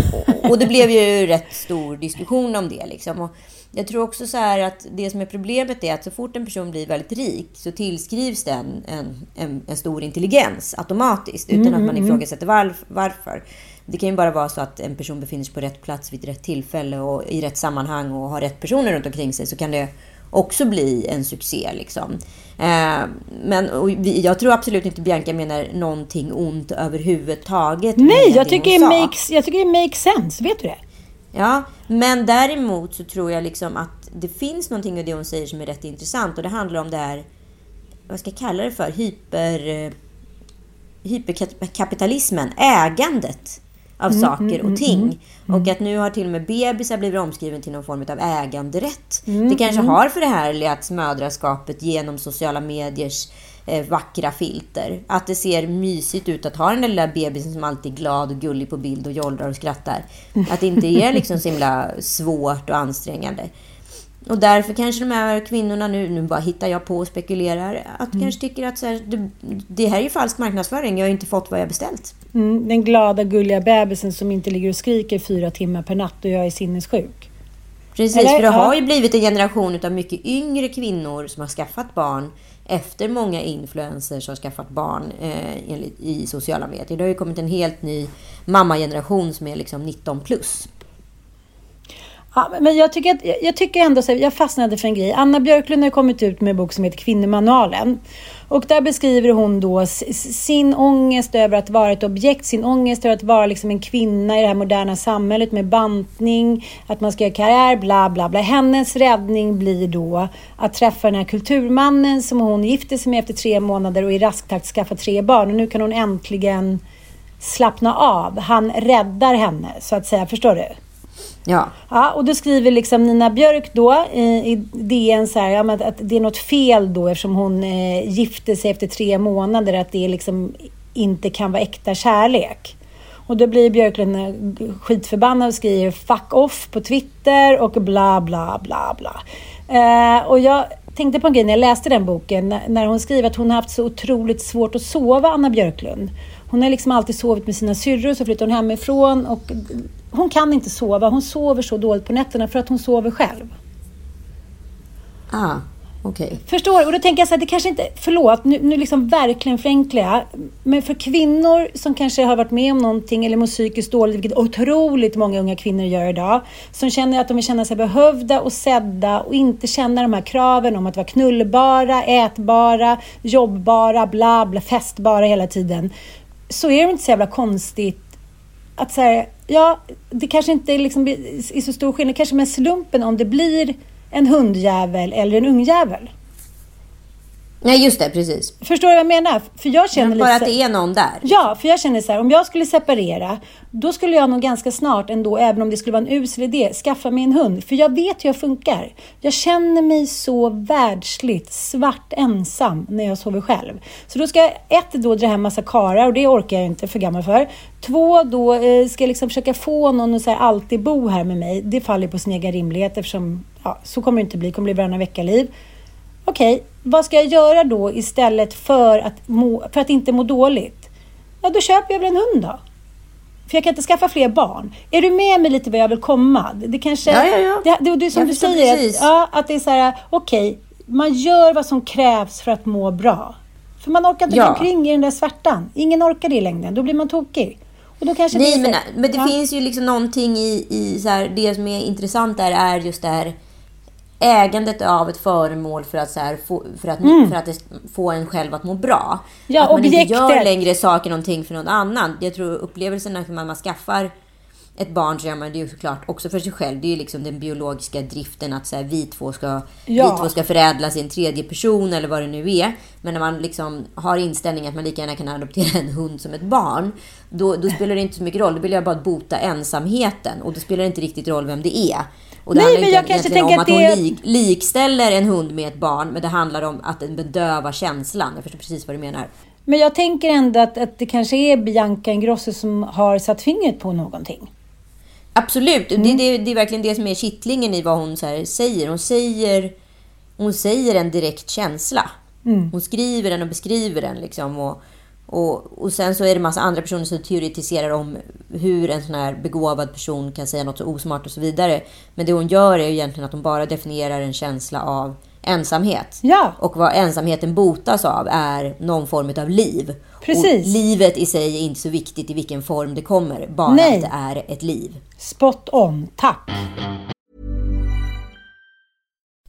[SPEAKER 2] och det blev ju rätt stor diskussion om det. Liksom. Och jag tror också så här att det som är problemet är att så fort en person blir väldigt rik så tillskrivs den en, en, en stor intelligens automatiskt utan mm, att man mm, mm. ifrågasätter var, varför. Det kan ju bara vara så att en person befinner sig på rätt plats vid rätt tillfälle och i rätt sammanhang och har rätt personer runt omkring sig så kan det också bli en succé. Liksom. Eh, men vi, jag tror absolut inte Bianca menar någonting ont överhuvudtaget.
[SPEAKER 1] Nej, jag tycker, det makes, jag tycker det makes sense. Vet du det?
[SPEAKER 2] Ja, men däremot så tror jag liksom att det finns någonting i det hon säger som är rätt intressant och det handlar om det här, vad ska jag kalla det för, hyper, eh, hyperkapitalismen, ägandet av mm, saker mm, och ting. Mm, mm, och att nu har till och med bebisar blivit omskriven till någon form av äganderätt. Mm, det kanske har förhärligats mödraskapet genom sociala mediers eh, vackra filter. Att det ser mysigt ut att ha den där lilla bebisen som alltid är glad och gullig på bild och jollrar och skrattar. Att det inte är liksom så himla svårt och ansträngande. Och därför kanske de här kvinnorna, nu, nu bara hittar jag på och spekulerar, att
[SPEAKER 1] Mm.
[SPEAKER 2] kanske tycker att så här, det, det här är ju falsk marknadsföring, jag har ju inte fått vad jag beställt.
[SPEAKER 1] Mm, den glada gulliga bebisen som inte ligger och skriker fyra timmar per natt och jag är sinnessjuk.
[SPEAKER 2] Precis,
[SPEAKER 1] Eller?
[SPEAKER 2] för det har ju blivit en generation av mycket yngre kvinnor som har skaffat barn efter många influencers har skaffat barn eh, i sociala medier. Det har ju kommit en helt ny mammageneration som är liksom 19 plus.
[SPEAKER 1] Ja, men jag tycker, att, jag tycker ändå så här, jag fastnade för en grej. Anna Björklund har kommit ut med en bok som heter Kvinnomanualen. Och där beskriver hon då sin ångest över att vara ett objekt, sin ångest över att vara liksom en kvinna i det här moderna samhället med bantning, att man ska göra karriär, bla bla bla. Hennes räddning blir då att träffa den här kulturmannen som hon gifte sig med efter tre månader och i rask takt skaffa tre barn. Och nu kan hon äntligen slappna av. Han räddar henne, så att säga. Förstår du?
[SPEAKER 2] Ja,
[SPEAKER 1] Ja, och då skriver liksom Nina Björk då i, i DN så här, ja, men att det är något fel då eftersom hon eh, gifte sig efter tre månader, att det liksom inte kan vara äkta kärlek. Och då blir Björklund eh, skitförbannad och skriver fuck off på Twitter och bla bla bla bla. Eh, och jag tänkte på en grej när jag läste den boken, när- när hon skriver att hon har haft så otroligt svårt att sova, Anna Björklund. Hon har liksom alltid sovit med sina syrror, så flyttade hon hemifrån och hon kan inte sova. Hon sover så dåligt på nätterna för att hon sover själv.
[SPEAKER 2] ah, okej.
[SPEAKER 1] Förstår du? Och då tänker jag så här, det kanske inte, förlåt, nu, nu liksom verkligen förenklar jag. Men för kvinnor som kanske har varit med om någonting eller mår psykiskt dåligt, vilket otroligt många unga kvinnor gör idag, som känner att de vill känna sig behövda och sedda och inte känna de här kraven om att vara knullbara, ätbara, jobbbara, bla bla, festbara hela tiden. Så är det inte så jävla konstigt att så här, ja, det kanske inte är liksom är så stor skillnad, kanske med slumpen om det blir en hundjävel eller en ungjävel.
[SPEAKER 2] Nej, just det, precis.
[SPEAKER 1] Förstår du vad jag menar? För jag känner
[SPEAKER 2] Bara
[SPEAKER 1] lite...
[SPEAKER 2] att det är någon där.
[SPEAKER 1] Ja, för jag känner så här, om jag skulle separera, då skulle jag nog ganska snart ändå, även om det skulle vara en usel idé, skaffa mig en hund. För jag vet hur jag funkar. Jag känner mig så världsligt svart ensam när jag sover själv. Så då ska jag ett, då dra hem massa karar och det orkar jag inte, för gammal för. Två, då eh, ska jag liksom försöka få någon att så här, alltid bo här med mig. Det faller på sin egen rimlighet eftersom, ja, så kommer det inte bli. Det kommer bli varannan vecka-liv. Okej, vad ska jag göra då istället för att, må, för att inte må dåligt? Ja, då köper jag väl en hund då. För jag kan inte skaffa fler barn. Är du med mig lite vad jag vill komma? Det kanske...
[SPEAKER 2] Ja, ja, ja.
[SPEAKER 1] Det, det, det är som
[SPEAKER 2] Jag
[SPEAKER 1] du säger, att, ja, att det är så här, okej, man gör vad som krävs för att må bra. För man orkar inte
[SPEAKER 2] Ja.
[SPEAKER 1] gå omkring i den där svärtan. Ingen orkar det i längden. Då blir man tokig. Och då kanske det
[SPEAKER 2] Nej,
[SPEAKER 1] så
[SPEAKER 2] men, men det
[SPEAKER 1] ja.
[SPEAKER 2] finns ju liksom någonting i, i så här, det som är intressant där är just det här ägandet av ett föremål för att, så här, få, för att, för att det, få en själv att må bra.
[SPEAKER 1] Mm. Ja,
[SPEAKER 2] att man inte gör
[SPEAKER 1] objektet.
[SPEAKER 2] längre saker någonting för någon annan. Jag tror upplevelsen när man, man skaffar ett barn så gör man det ju såklart också för sig själv. Det är ju liksom den biologiska driften att så här, vi, två ska,
[SPEAKER 1] Ja.
[SPEAKER 2] vi två ska förädlas i en tredje person eller vad det nu är. Men när man liksom har inställningen att man lika gärna kan adoptera en hund som ett barn. Då, då spelar det inte så mycket roll. Då vill jag bara bota ensamheten. Och då spelar det inte riktigt roll vem det är. Och det
[SPEAKER 1] Nej,
[SPEAKER 2] handlar
[SPEAKER 1] men jag kanske
[SPEAKER 2] egentligen om
[SPEAKER 1] tänker
[SPEAKER 2] att
[SPEAKER 1] att
[SPEAKER 2] hon
[SPEAKER 1] det-
[SPEAKER 2] lik, likställer en hund med ett barn. Men det handlar om att den bedövar känslan. Jag förstår precis vad du menar.
[SPEAKER 1] Men jag tänker ändå att, att det kanske är Bianca Ingrosso som har satt fingret på någonting.
[SPEAKER 2] Absolut.
[SPEAKER 1] Mm.
[SPEAKER 2] Det, det, det är verkligen det som är kittlingen i vad hon säger. Hon säger, hon säger en direkt känsla.
[SPEAKER 1] Mm.
[SPEAKER 2] Hon skriver den och beskriver den. Liksom, och, och, och sen så är det massa andra personer som teoretiserar om hur en sån här begåvad person kan säga något så osmart och så vidare. Men det hon gör är ju egentligen att hon bara definierar en känsla av ensamhet.
[SPEAKER 1] Ja.
[SPEAKER 2] Och vad ensamheten botas av är någon form av liv.
[SPEAKER 1] Precis.
[SPEAKER 2] Och livet i sig är inte så viktigt i vilken form det kommer. Bara
[SPEAKER 1] Nej.
[SPEAKER 2] att det är ett liv.
[SPEAKER 1] Spot on. Tack.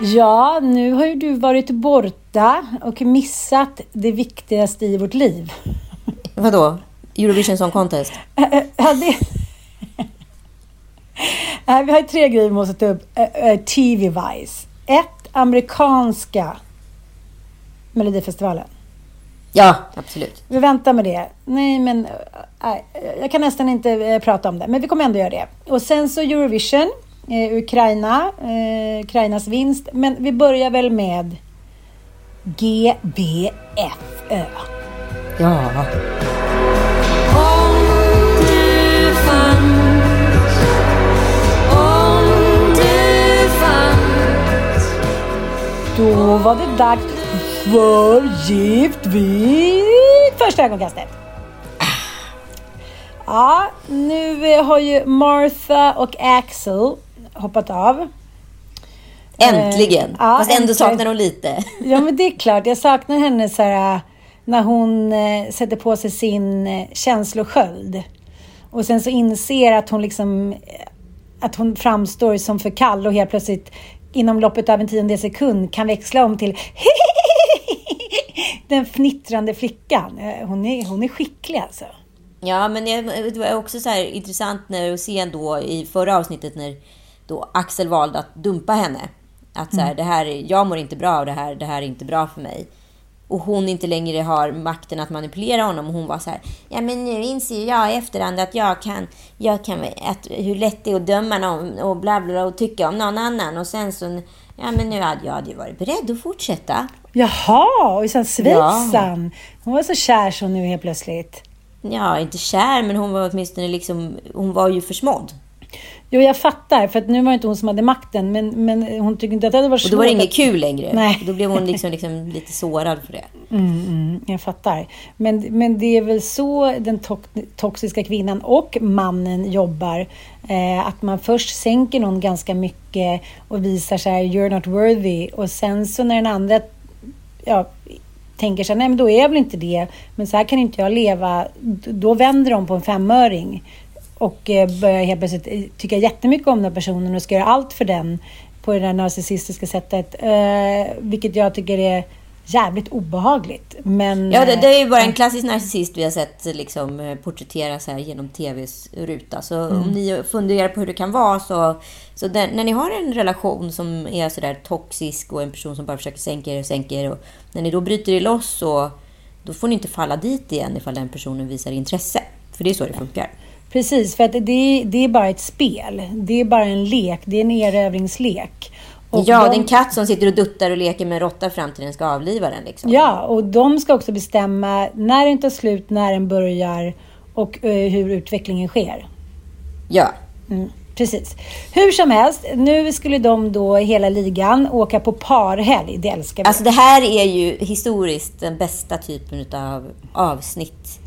[SPEAKER 1] Ja, nu har ju du varit borta och missat det viktigaste i vårt liv.
[SPEAKER 2] Vadå? Eurovision Song Contest?
[SPEAKER 1] Ja, det... Vi har tre grejer vi måste ta upp. TV-wise. Ett, amerikanska Melodifestivalen.
[SPEAKER 2] Ja, absolut.
[SPEAKER 1] Vi väntar med det. Nej, men jag kan nästan inte prata om det, men vi kommer ändå göra det. Och sen så Eurovision, Ukraina, eh, Ukrainas vinst. Men vi börjar väl med GBFÖ.
[SPEAKER 2] Ja.
[SPEAKER 1] Då var det dags för Gift vid första ögonkastet. Ja, nu har ju Martha och Axel hoppat av.
[SPEAKER 2] Äntligen!
[SPEAKER 1] Eh, ja,
[SPEAKER 2] Fast ändå
[SPEAKER 1] äntligen.
[SPEAKER 2] saknar hon lite.
[SPEAKER 1] Ja, men det är klart. Jag saknar henne så här, när hon eh, sätter på sig sin eh, känslosköld. Och sen så inser att hon liksom eh, att hon framstår som för kall och helt plötsligt inom loppet av en tiondel sekund kan växla om till den fnittrande flickan. Eh, Hon är, hon är skicklig alltså.
[SPEAKER 2] Ja, men det var också så här intressant när att se då i förra avsnittet när då Axel valde att dumpa henne. Att så här, det här, är- jag mår inte bra av det här, det här är inte bra för mig. Och hon inte längre har makten att manipulera honom. Och hon var så här, ja men nu inser jag i efterhand att jag kan, jag kan, att, hur lätt det är att döma någon och bla bla bla och tycka om någon annan. Och sen så, ja men nu hade jag hade ju varit beredd att fortsätta.
[SPEAKER 1] Jaha, och sen Schweizan. Hon var så kär så nu helt plötsligt.
[SPEAKER 2] Ja, inte kär, men hon var åtminstone liksom, hon var ju försmådd.
[SPEAKER 1] Jo, jag fattar, för att nu var det inte hon som hade makten, men, men hon tyckte inte att det hade varit
[SPEAKER 2] Och då var det
[SPEAKER 1] svårt
[SPEAKER 2] inget kul längre.
[SPEAKER 1] Nej.
[SPEAKER 2] Då blev hon liksom, liksom lite sårad för det.
[SPEAKER 1] Mm, mm, jag fattar. Men, men det är väl så den to- toxiska kvinnan och mannen jobbar. Eh, att man först sänker någon ganska mycket och visar så här, you're not worthy. Och sen så när den andra ja, tänker så här, nej men då är jag väl inte det. Men så här kan inte jag leva. Då vänder de på en femöring. Och eh, börjar helt plötsligt eh, tycka jättemycket om den personen och ska göra allt för den på det där narcissistiska sättet. Eh, vilket jag tycker är jävligt obehagligt. Men,
[SPEAKER 2] Ja, det, det är ju bara en klassisk narcissist vi har sett liksom, porträtteras här genom TVs ruta. Så
[SPEAKER 1] Mm.
[SPEAKER 2] om ni funderar på hur det kan vara så... så den, när ni har en relation som är sådär toxisk och en person som bara försöker sänka er och sänka er. Och när ni då bryter er loss så då får ni inte falla dit igen ifall den personen visar intresse. För det är så det funkar.
[SPEAKER 1] Precis, för att det, det är bara ett spel. Det är bara en lek. Det är en erövringslek. Och
[SPEAKER 2] ja,
[SPEAKER 1] de-
[SPEAKER 2] det är en katt som sitter och duttar och leker med en råtta fram till den ska avliva den. Liksom.
[SPEAKER 1] Ja, och de ska också bestämma när den tar slut, när den börjar och eh, hur utvecklingen sker.
[SPEAKER 2] ja.
[SPEAKER 1] Mm, precis. Hur som helst, nu skulle de då hela ligan åka på parhelg. Det älskar vi.
[SPEAKER 2] Alltså det här är ju historiskt den bästa typen av avsnitt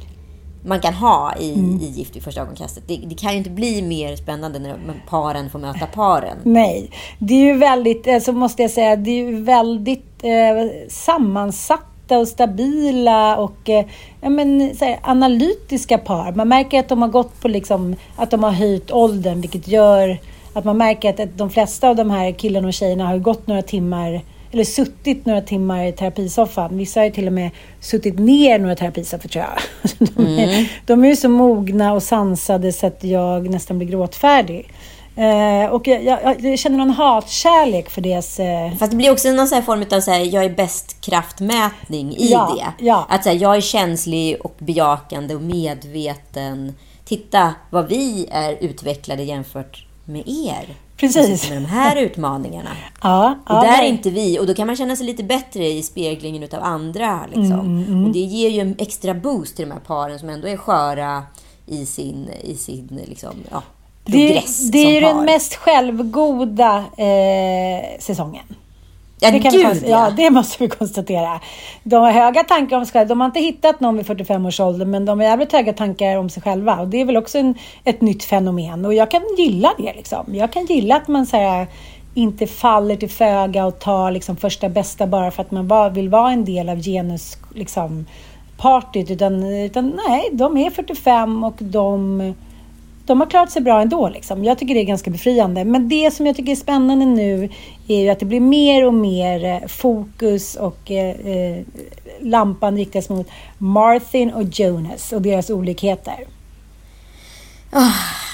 [SPEAKER 2] man kan ha i, i Gift vid första ögonkastet. Det, det kan ju inte bli mer spännande när paren får möta paren.
[SPEAKER 1] Nej, det är ju väldigt, eh, så måste jag säga, det är ju väldigt eh, sammansatta och stabila och eh, ja, men, här, analytiska par. Man märker att de har gått på liksom, att de har höjt åldern, vilket gör att man märker att, att de flesta av de här killarna och tjejerna har gått några timmar eller suttit några timmar i terapisoffan. Vissa har ju till och med suttit ner några terapisoffor tror jag. De är, de är ju så mogna och sansade så att jag nästan blir gråtfärdig. Eh, och jag, jag, jag känner någon hatkärlek för deras... Eh,
[SPEAKER 2] Fast det blir också någon här form av så här, jag är bäst kraftmätning i
[SPEAKER 1] Ja,
[SPEAKER 2] det.
[SPEAKER 1] ja.
[SPEAKER 2] Att så här, jag är känslig och bejakande och medveten. Titta vad vi är utvecklade jämfört med er.
[SPEAKER 1] Precis.
[SPEAKER 2] Med de här utmaningarna.
[SPEAKER 1] ja,
[SPEAKER 2] Och
[SPEAKER 1] ja,
[SPEAKER 2] där är inte vi. Och då kan man känna sig lite bättre i speglingen utav andra. Liksom.
[SPEAKER 1] Mm,
[SPEAKER 2] Och det ger ju en extra boost till de här paren som ändå är sköra i sin, i sin liksom, ja, progress
[SPEAKER 1] Det, det är ju den mest självgoda eh, säsongen.
[SPEAKER 2] Ja,
[SPEAKER 1] Det
[SPEAKER 2] gud
[SPEAKER 1] ja, det måste vi konstatera. De har höga tankar om sig själva. De har inte hittat någon vid 45 års ålder, men de har jävligt höga tankar om sig själva. Och det är väl också en, ett nytt fenomen. Och jag kan gilla det. Liksom. Jag kan gilla att man så här, inte faller till föga och tar liksom, första bästa bara för att man bara vill vara en del av genus liksom, partyt. Utan, utan nej, de är 45 och de de har klarat sig bra ändå. Liksom. Jag tycker det är ganska befriande. Men det som jag tycker är spännande nu är ju att det blir mer och mer eh, fokus och eh, eh, lampan riktas mot Martin och Jonas och deras olikheter.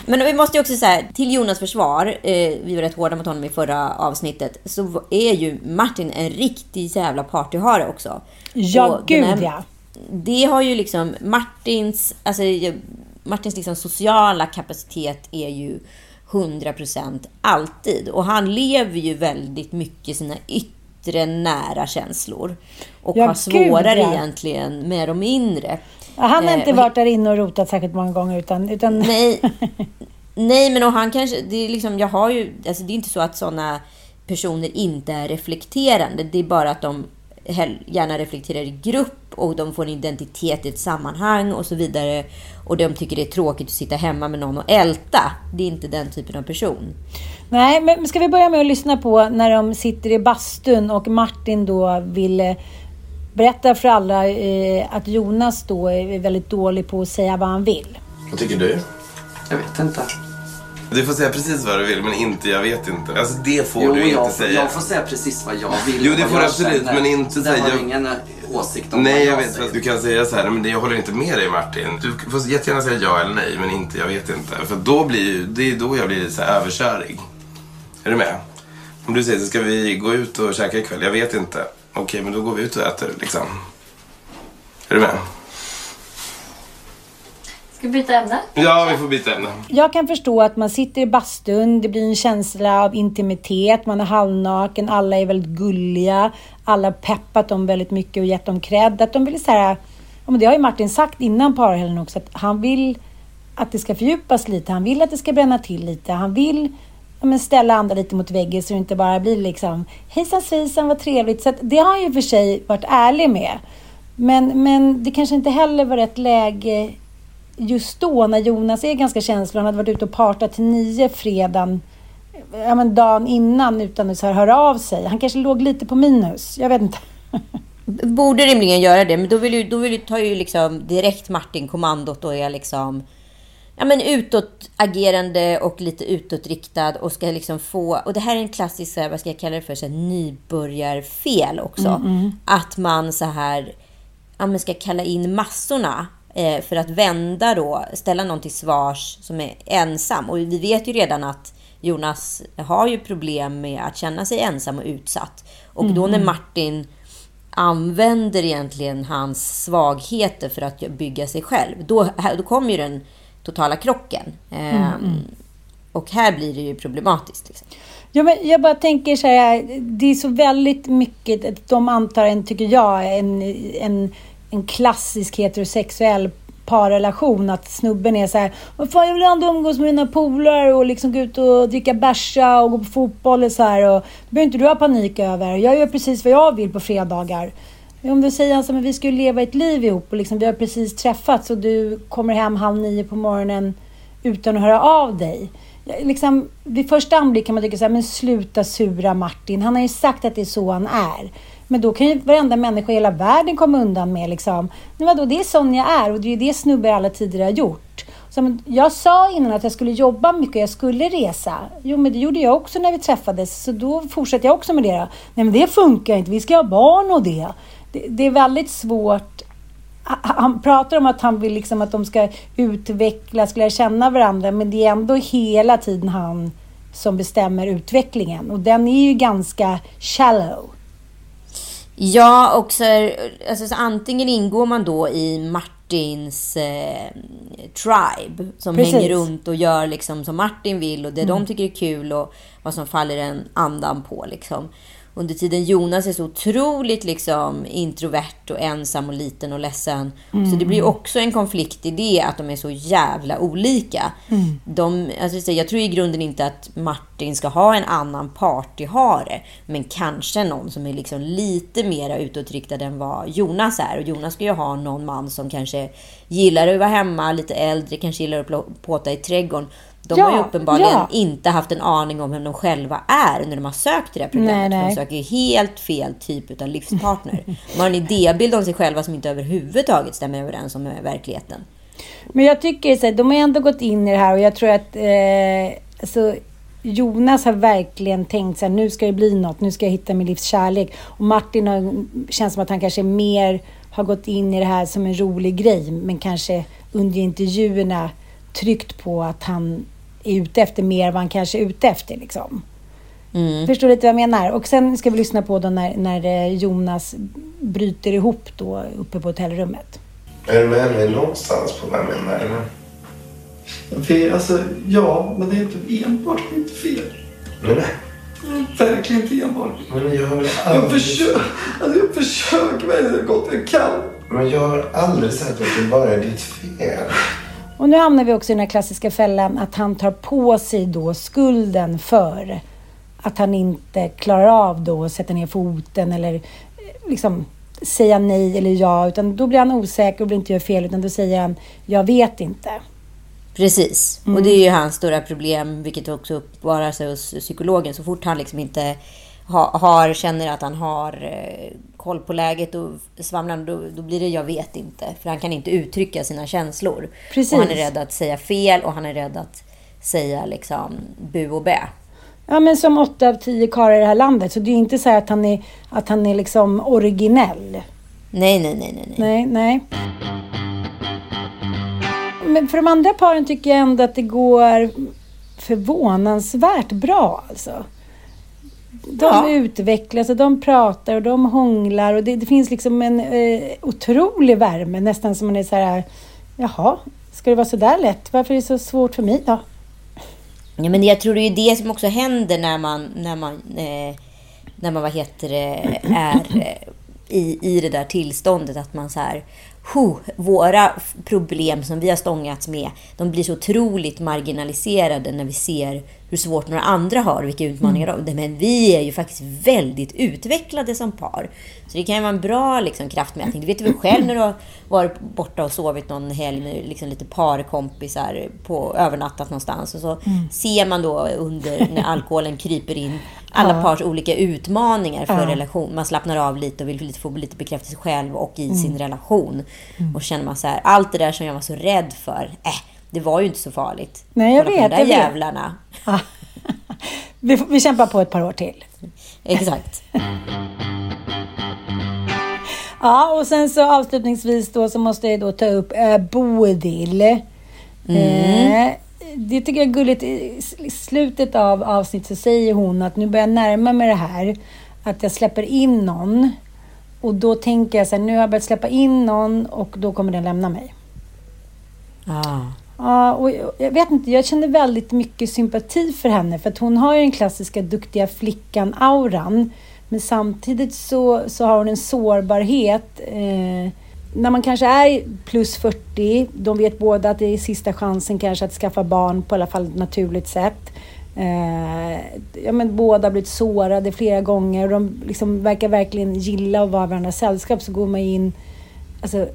[SPEAKER 2] Men vi måste ju också säga, till Jonas försvar, eh, vi var rätt hårda mot honom i förra avsnittet, så är ju Martin en riktig jävla partyhare också.
[SPEAKER 1] Ja,
[SPEAKER 2] Och
[SPEAKER 1] gud ja.
[SPEAKER 2] Det har ju liksom Martins, alltså Martins liksom sociala kapacitet är ju 100% alltid. Och han lever ju väldigt mycket sina yttre nära känslor. Och
[SPEAKER 1] Ja,
[SPEAKER 2] har
[SPEAKER 1] gud,
[SPEAKER 2] svårare
[SPEAKER 1] ja.
[SPEAKER 2] egentligen med de inre.
[SPEAKER 1] Ja, Han har
[SPEAKER 2] Eh,
[SPEAKER 1] inte varit där inne och rotat särskilt många gånger utan... utan
[SPEAKER 2] Nej, nej men och han kanske, det är liksom, jag har ju, alltså det är inte så att sådana personer inte är reflekterande. Det är bara att de gärna reflekterar i grupp och de får en identitet i ett sammanhang och så vidare. Och de tycker det är tråkigt att sitta hemma med någon och älta. Det är inte den typen av person.
[SPEAKER 1] Nej, men ska vi börja med att lyssna på när de sitter i bastun och Martin då vill eh, berätta för alla eh, att Jonas då är väldigt dålig på att säga vad han vill.
[SPEAKER 4] Vad tycker du?
[SPEAKER 5] Jag vet inte.
[SPEAKER 4] Du får säga precis vad du vill, men inte jag vet inte. Alltså det får
[SPEAKER 5] Jo,
[SPEAKER 4] du inte
[SPEAKER 5] jag,
[SPEAKER 4] säga.
[SPEAKER 5] jag får säga precis vad jag vill.
[SPEAKER 4] Jo, det får du
[SPEAKER 5] jag
[SPEAKER 4] absolut, men inte
[SPEAKER 5] Så där har
[SPEAKER 4] säga-
[SPEAKER 5] ingen eh, åsikt om
[SPEAKER 4] Nej,
[SPEAKER 5] vad
[SPEAKER 4] jag vet. Fast du kan säga så här, men det- jag håller inte med dig Martin. Du får jättegärna säga ja eller nej, men inte jag vet inte. För då blir det är då jag blir så här överkörig. Är du med? Om du säger så ska vi gå ut och käka ikväll? Jag vet inte. Okej, men då går vi ut och äter liksom. Är du med?
[SPEAKER 6] Ska vi byta ämne?
[SPEAKER 4] Ja, vi får byta ämne.
[SPEAKER 1] Jag kan förstå att man sitter i bastun, det blir en känsla av intimitet, man är halvnaken, alla är väldigt gulliga, alla har peppat dem väldigt mycket och gett dem cred. Att de vill så här, det har ju Martin sagt innan parhelgen också, att han vill att det ska fördjupas lite, han vill att det ska bränna till lite, han vill ja, men ställa andra lite mot väggen så det inte bara blir liksom hejsan svejsan vad trevligt. Så att det har han ju för sig varit ärlig med. Men, men det kanske inte heller var rätt läge just då när Jonas är ganska känslig. Han hade varit ute och partat till nio fredagen, ja, men dagen innan utan att så här höra av sig. Han kanske låg lite på minus. Jag vet inte.
[SPEAKER 2] Borde rimligen göra det, men då vill ju, då vill ju, tar ju liksom direkt Martin kommandot och är liksom ja, men utåtagerande och lite utåtriktad och ska liksom få... Och det här är en klassisk, vad ska jag kalla det för, så här, nybörjarfel också. Att man så här, ja, men ska kalla in massorna eh, för att vända då, ställa någon till svars som är ensam. Och vi vet ju redan att Jonas har ju problem med att känna sig ensam och utsatt. Och då när Martin använder egentligen hans svagheter för att bygga sig själv. Då, då kommer ju den totala krocken. Ehm, Och här blir det ju problematiskt. Liksom.
[SPEAKER 1] Ja, men jag bara tänker så här, det är så väldigt mycket, de antar en, tycker jag, en, en, en klassisk heterosexuell parrelation. Att snubben är så här, vad fan jag vill ändå umgås med mina polare och liksom gå ut och dricka bärsa och gå på fotboll och så här. Och det behöver inte du ha panik över. Jag gör precis vad jag vill på fredagar. Om du säger alltså, men vi ska ju leva ett liv ihop och liksom, vi har precis träffats och du kommer hem halv nio på morgonen utan att höra av dig. Liksom, vid första anblick kan man tycka så här, men sluta sura Martin. Han har ju sagt att det är så han är. Men då kan ju varenda människa i hela världen komma undan med liksom, men vadå, det är sån jag är och det är ju det snubbar alla tidigare har gjort. Så, men, jag sa innan att jag skulle jobba mycket och jag skulle resa. Jo, men det gjorde jag också när vi träffades, så då fortsatte jag också med det. då. Nej, men det funkar inte. Vi ska ha barn och det. Det, det är väldigt svårt han- han pratar om att han vill liksom att de ska utvecklas, lära känna varandra, men det är ändå hela tiden han som bestämmer utvecklingen. Och den är ju ganska shallow.
[SPEAKER 2] Ja, och så, alltså, så antingen ingår man då i Martins eh, tribe som
[SPEAKER 1] Precis.
[SPEAKER 2] hänger runt och gör liksom som Martin vill och det de tycker är kul och vad som faller en andan på. Liksom. Under tiden Jonas är så otroligt liksom introvert och ensam och liten och ledsen. Så det blir också en konflikt i det att de är så jävla olika. De, alltså, jag tror i grunden inte att Martin ska ha en annan partyhare. Men kanske någon som är liksom lite mer utåtriktad än vad Jonas är. Och Jonas ska ju ha någon man som kanske gillar att vara hemma, lite äldre, kanske gillar att påta i trädgården. De
[SPEAKER 1] Ja,
[SPEAKER 2] har ju uppenbarligen
[SPEAKER 1] ja.
[SPEAKER 2] inte haft en aning om vem de själva är när de har sökt till det här programmet.
[SPEAKER 1] Nej, nej.
[SPEAKER 2] De söker ju helt fel typ av livspartner. De har en idébild om sig själva som inte överhuvudtaget stämmer överens med verkligheten.
[SPEAKER 1] Men jag tycker så här, de har ändå gått in i det här och jag tror att eh, alltså, Jonas har verkligen tänkt så här, nu ska det bli något, nu ska jag hitta min livs kärlek. Och Martin har, känns som att han kanske mer har gått in i det här som en rolig grej, men kanske under intervjuerna tryckt på att han är ute efter mer vad han kanske är ute efter. Liksom. Förstår lite vad jag menar? Och sen ska vi lyssna på då när, när eh, Jonas bryter ihop då uppe på hotellrummet.
[SPEAKER 4] Är du med mig någonstans på vad jag menar? Eller?
[SPEAKER 5] Fel, alltså, ja, men det är inte enbart mitt fel.
[SPEAKER 4] Nej,
[SPEAKER 5] Verkligen inte enbart.
[SPEAKER 4] men jag har
[SPEAKER 5] Jag
[SPEAKER 4] aldrig,
[SPEAKER 5] försöker, alltså, jag försöker verkligen så gott jag kan.
[SPEAKER 4] men jag har aldrig sagt att det bara är ditt fel.
[SPEAKER 1] Och nu hamnar vi också i den här klassiska fällan att han tar på sig då skulden för att han inte klarar av då att sätta ner foten eller eh, liksom säga nej eller ja. Utan då blir han osäker och blir inte gör fel utan då säger han jag vet inte.
[SPEAKER 2] Precis. Och det är ju hans stora problem, vilket också uppenbarar sig hos psykologen. Så fort han liksom inte ha, har, känner att han har eh, koll på läget och svamlar, då, då blir det jag vet inte. För han kan inte uttrycka sina känslor.
[SPEAKER 1] Precis.
[SPEAKER 2] Och han är rädd att säga fel och han är rädd att säga liksom bu och bä.
[SPEAKER 1] Ja men som åtta av tio karlar i det här landet. Så det är inte så att han är, att han är liksom originell.
[SPEAKER 2] Nej, nej, nej, nej. nej.
[SPEAKER 1] Nej, nej. Men för de andra paren tycker jag ändå att det går förvånansvärt bra alltså. De
[SPEAKER 2] Ja.
[SPEAKER 1] utvecklas och de pratar och de hånglar och det, det finns liksom en eh, otrolig värme. Nästan som man är så här, jaha, ska det vara så där lätt? Varför är det så svårt för mig då?
[SPEAKER 2] Ja, men jag tror det är det som också händer när man, när man, eh, när man vad heter det, är eh, i, i det där tillståndet. Att man så här, "Huh, våra problem som vi har stångats med, de blir så otroligt marginaliserade när vi ser hur svårt några andra har, vilka utmaningar de Men vi är ju faktiskt väldigt utvecklade som par. Så det kan ju vara en bra liksom, kraftmätning. Det vet du väl själv när du har varit borta och sovit någon helg med liksom, lite parkompisar på övernattat någonstans. Och så ser man då under när alkoholen kryper in alla pars olika utmaningar för relation. Man slappnar av lite och vill lite, få lite bekräftelse själv och i sin relation. Och känner man så här, allt det där som jag var så rädd för, äh, det var ju inte så farligt.
[SPEAKER 1] Nej, jag
[SPEAKER 2] Kolla på
[SPEAKER 1] vet,
[SPEAKER 2] de där
[SPEAKER 1] jag vet.
[SPEAKER 2] jävlarna.
[SPEAKER 1] Vi, får- vi kämpar på ett par år till.
[SPEAKER 2] Exakt.
[SPEAKER 1] Ja, och sen så avslutningsvis då så måste jag då ta upp eh, Bodil. Eh, det tycker jag är gulligt. I slutet av avsnittet så säger hon att nu börjar jag närma mig det här. Att jag släpper in någon. Och då tänker jag så här, nu har jag börjat släppa in någon och då kommer den lämna mig.
[SPEAKER 2] Ah.
[SPEAKER 1] Ja, och jag- vet inte, jag känner väldigt mycket sympati för henne för att hon har ju den klassiska duktiga flickan-auran. Men samtidigt så, så har hon en sårbarhet. Eh, när man kanske är plus 40, de vet båda att det är sista chansen kanske att skaffa barn på i alla fall ett naturligt sätt. Eh, ja, men båda har blivit sårade flera gånger och de liksom verkar verkligen gilla att vara varandras sällskap. Så går man in... Alltså,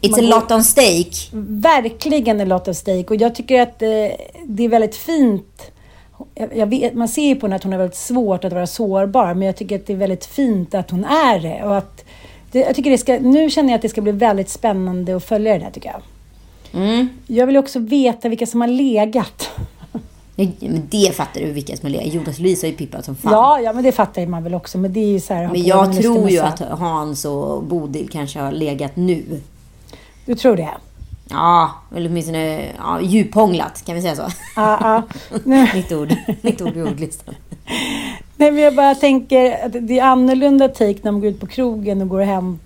[SPEAKER 2] It's
[SPEAKER 1] Man
[SPEAKER 2] a lot on stake.
[SPEAKER 1] verkligen en lot of stake. Och jag tycker att eh, det är väldigt fint. Vet, man ser ju på henne att hon har väldigt svårt att vara sårbar, men jag tycker att det är väldigt fint att hon är det. Och att det jag tycker det ska, nu känner jag att det ska bli väldigt spännande att följa det där, tycker jag.
[SPEAKER 2] Mm.
[SPEAKER 1] Jag vill också veta vilka som har legat.
[SPEAKER 2] Men det fattar du vilka som är legat. Jonas Louise har ju pippat som fan.
[SPEAKER 1] Ja, ja, men det fattar man väl också. Men det är så här...
[SPEAKER 2] Men jag tror ju att Hans och Bodil kanske har legat nu.
[SPEAKER 1] Du tror det?
[SPEAKER 2] Ja, eller åtminstone ja, djuphånglat. Kan vi säga så?
[SPEAKER 1] Ja, ja.
[SPEAKER 2] Nytt ord. Nytt ord i ordlistan.
[SPEAKER 1] Nej, men jag bara tänker att det är annorlunda take när man går ut på krogen och går hem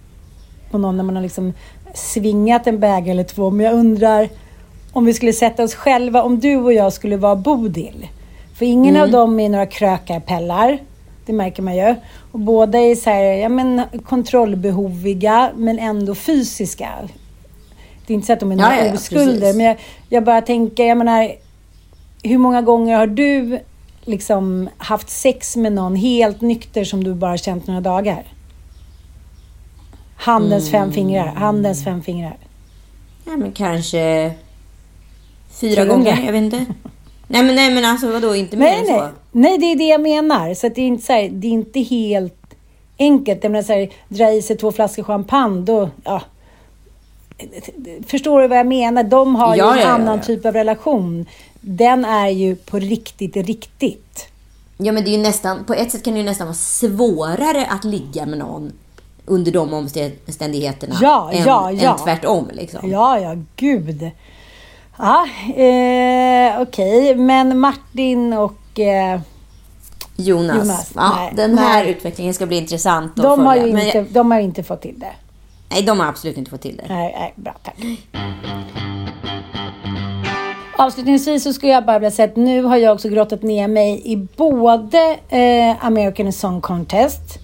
[SPEAKER 1] på någon när man har liksom svingat en bägare eller två. Men jag undrar om vi skulle sätta oss själva, om du och jag skulle vara Bodil. För ingen av dem är några krökarpellar. Det märker man ju. Och båda är så här, ja, men, kontrollbehoviga men ändå fysiska. Det är inte så att de är några
[SPEAKER 2] ja, ja,
[SPEAKER 1] oskulder.
[SPEAKER 2] precis.
[SPEAKER 1] Men jag, jag bara tänker, jag menar, hur många gånger har du liksom haft sex med någon helt nykter som du bara känt några dagar? Handens
[SPEAKER 2] Mm.
[SPEAKER 1] fem fingrar. Handens fem fingrar.
[SPEAKER 2] Ja, men kanske fyra gånger. Jag vet inte. Nej, men, nej, men alltså vadå? Inte mer
[SPEAKER 1] Nej,
[SPEAKER 2] än
[SPEAKER 1] nej.
[SPEAKER 2] så?
[SPEAKER 1] nej, det är det jag menar. Så det, är inte så här, det är inte helt enkelt. Jag menar så här, dra i sig två flaskor champagne, då... Ja. Förstår du vad jag menar? De har
[SPEAKER 2] Ja,
[SPEAKER 1] ju en
[SPEAKER 2] ja,
[SPEAKER 1] annan
[SPEAKER 2] ja.
[SPEAKER 1] typ av relation. Den är ju på riktigt, riktigt.
[SPEAKER 2] Ja, men det är ju nästan, på ett sätt kan det ju nästan vara svårare att ligga med någon under de omständigheterna
[SPEAKER 1] Ja,
[SPEAKER 2] än,
[SPEAKER 1] ja, ja.
[SPEAKER 2] än tvärtom. Liksom.
[SPEAKER 1] Ja, ja, gud. Ja, eh, okej. Men Martin och... Eh,
[SPEAKER 2] Jonas.
[SPEAKER 1] Jonas,
[SPEAKER 2] ja,
[SPEAKER 1] nej,
[SPEAKER 2] den här
[SPEAKER 1] nej.
[SPEAKER 2] utvecklingen ska bli intressant
[SPEAKER 1] de, har
[SPEAKER 2] Men
[SPEAKER 1] inte, de har ju inte fått till det.
[SPEAKER 2] Nej, de har absolut inte fått till det.
[SPEAKER 1] Nej, nej, bra, tack. Avslutningsvis så skulle jag bara vilja säga att nu har jag också grottat ner mig i både eh, American Song Contest,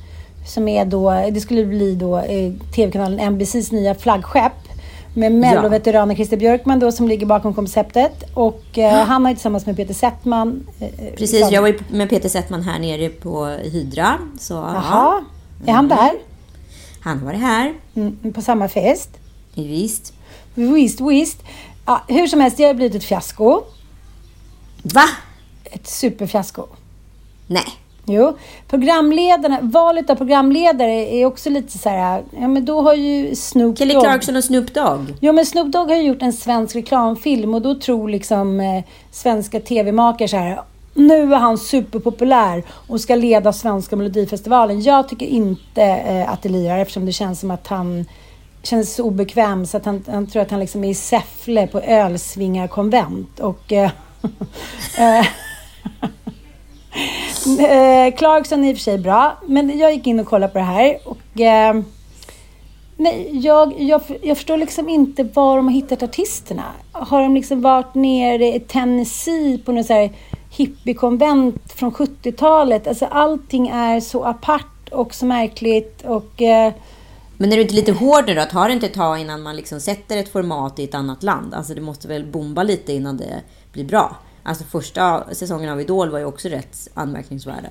[SPEAKER 1] som är då, det skulle bli då eh, tv-kanalen NBCs nya flaggskepp med Mello-veteranen Christer Björkman då som ligger bakom konceptet och eh, han har ju tillsammans med Peter Settman eh,
[SPEAKER 2] Precis,
[SPEAKER 1] liksom-
[SPEAKER 2] jag var ju med Peter Settman här nere på Hydra. Så ja,
[SPEAKER 1] Jaha, är han där?
[SPEAKER 2] Han har varit här.
[SPEAKER 1] Mm, på samma fest?
[SPEAKER 2] Visst.
[SPEAKER 1] Visst, visst. Ja, hur som helst, det har blivit ett fiasko.
[SPEAKER 2] Va?
[SPEAKER 1] Ett superfiasko.
[SPEAKER 2] Nej.
[SPEAKER 1] Jo, programledarna, valet av programledare är också lite så här, ja men då har ju Snoop
[SPEAKER 2] Kelly
[SPEAKER 1] Dogg...
[SPEAKER 2] Clarkson och Snoop Dogg.
[SPEAKER 1] Jo men Snoop Dogg har ju gjort en svensk reklamfilm och då tror liksom eh, svenska tv-makare så här, nu är han superpopulär och ska leda svenska melodifestivalen. Jag tycker inte eh, att det lirar eftersom det känns som att han känns så obekväm så att han, han tror att han liksom är i Säffle på Ölsvingarkonvent och eh, eh, eh, Clarkson är i och för sig bra, men jag gick in och kollade på det här och eh, nej, jag, jag, jag förstår liksom inte var de har hittat artisterna. Har de liksom varit nere i Tennessee på något så här hippiekonvent från 70-talet? Alltså allting är så apart och så märkligt och eh,
[SPEAKER 2] Men är du inte lite hård då? Tar det inte ett tag innan man liksom sätter ett format i ett annat land? Alltså det måste väl bomba lite innan det blir bra? Alltså första säsongen av Idol var ju också rätt anmärkningsvärda.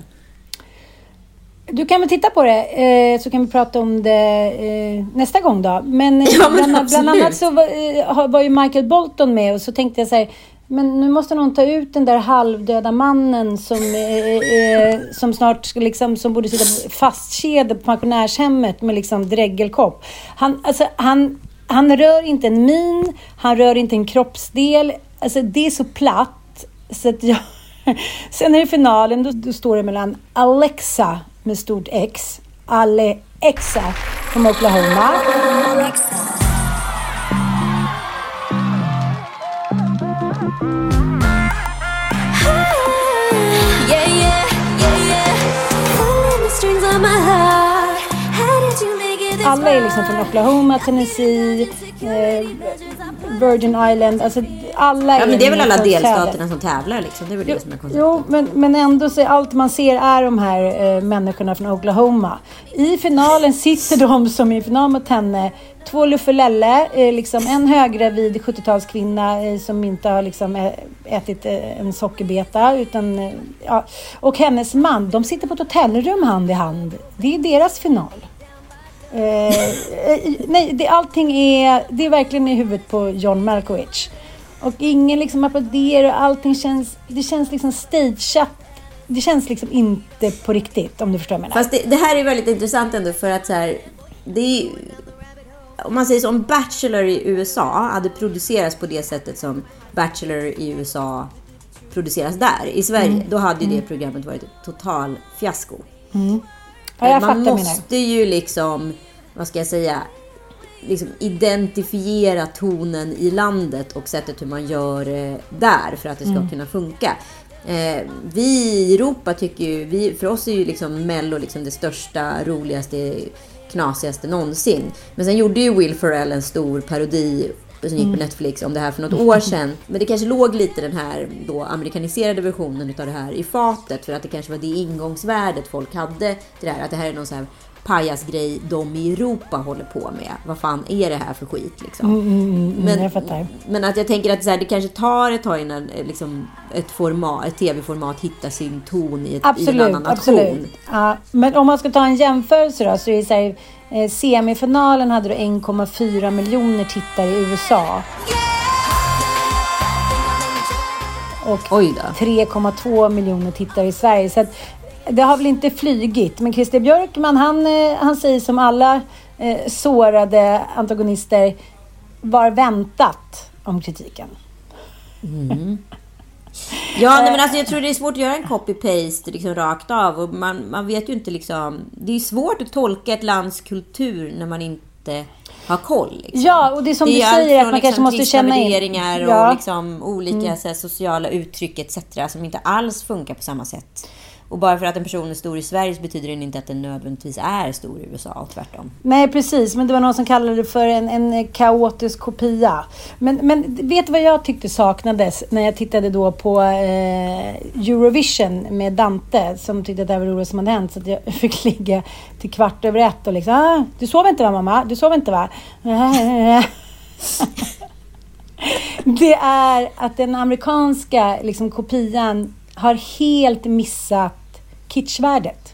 [SPEAKER 1] Du kan väl titta på det eh, så kan vi prata om det eh, nästa gång då. Men, eh,
[SPEAKER 2] Ja, men
[SPEAKER 1] bland, bland annat så var, var ju Michael Bolton med och så tänkte jag så här, men nu måste någon ta ut den där halvdöda mannen som, eh, eh, som snart ska liksom, som borde sitta fastkedjad på pensionärshemmet med liksom dräggelkopp. Han, alltså, han, han rör inte en min, han rör inte en kroppsdel. Alltså det är så platt så att jag... Sen är det finalen, då, då står det mellan Alexa med stort X, Alexa från Oklahoma. Alla är liksom från Oklahoma, Tennessee, eh, Virgin Island. Alltså alla
[SPEAKER 2] Ja, men det är väl alla delstaterna som tävlar liksom. Det är väl det som är konceptet.
[SPEAKER 1] Jo, men, men ändå så är allt man ser är de här eh, människorna från Oklahoma. I finalen sitter de som är i final mot henne. Två luffelelle, eh, liksom en höggravid 70-talskvinna eh, som inte har liksom ä- ätit eh, en sockerbeta. Utan, eh, ja. Och hennes man, de sitter på ett hotellrum hand i hand. Det är deras final. Eh, eh, nej, det, allting är, det är verkligen i huvudet på John Malkovich. Och ingen liksom applåderar och allting känns, det känns liksom stageat. Det känns liksom inte på riktigt om du förstår vad jag menar.
[SPEAKER 2] Fast det, det här är väldigt intressant ändå för att så här, det är, om man säger så, om Bachelor i USA hade producerats på det sättet som Bachelor i USA produceras där i Sverige,
[SPEAKER 1] Mm.
[SPEAKER 2] då hade ju det programmet varit ett total fiasko.
[SPEAKER 1] Ja,
[SPEAKER 2] man måste ju liksom, vad ska jag säga, liksom identifiera tonen i landet och sättet hur man gör det där för att det ska
[SPEAKER 1] Mm.
[SPEAKER 2] kunna funka. Eh, vi i Europa tycker ju, vi, för oss är ju liksom Mello liksom det största, roligaste, knasigaste någonsin. Men sen gjorde ju Will Ferrell en stor parodi som gick
[SPEAKER 1] Mm.
[SPEAKER 2] på Netflix om det här för något år sedan. Men det kanske låg lite den här då amerikaniserade versionen utav det här i fatet. För att det kanske var det ingångsvärdet folk hade till det här. Att det här är någon så här pajasgrej de i Europa håller på med. Vad fan är det här för skit liksom?
[SPEAKER 1] Mm, jag fattar.
[SPEAKER 2] Men att jag tänker att så här, det kanske tar ett tag innan eh, liksom, ett, format, ett tv-format hittar sin ton i, ett, i en
[SPEAKER 1] Absolut,
[SPEAKER 2] annan nation.
[SPEAKER 1] absolut. Ja, men om man ska ta en jämförelse då, så är så här, eh, semifinalen hade då 1,4 miljoner tittare i USA. Och
[SPEAKER 2] Oj då.
[SPEAKER 1] 3,2 miljoner tittare i Sverige. Så det har väl inte flygit. Men Christer Björkman, han, eh, han säger som alla eh, sårade antagonister var väntat om kritiken.
[SPEAKER 2] Ja, nej, men alltså, jag tror det är svårt att göra en copy-paste liksom, rakt av. Och man, man vet ju inte liksom... Det är svårt att tolka ett lands kultur när man inte har koll. Liksom.
[SPEAKER 1] Ja, och det är som
[SPEAKER 2] det
[SPEAKER 1] du
[SPEAKER 2] är
[SPEAKER 1] säger, att
[SPEAKER 2] från,
[SPEAKER 1] man kanske
[SPEAKER 2] liksom,
[SPEAKER 1] måste känna in... Ja. Mm.
[SPEAKER 2] och liksom, olika så här, sociala uttryck etc. som inte alls funkar på samma sätt. Och bara för att en person är stor i Sverige så betyder det inte att den nödvändigtvis är stor i USA tvärtom.
[SPEAKER 1] Nej, precis. Men det var någon som kallade det för en, en kaotisk kopia. Men, men vet du vad jag tyckte saknades när jag tittade då på eh, Eurovision med Dante som tyckte att det här var det roligaste som hade hänt. Så att jag fick ligga till kvart över ett och liksom ah, Du sov inte va mamma? Du sov inte va? det är att den amerikanska liksom, kopian har helt missat kitschvärdet.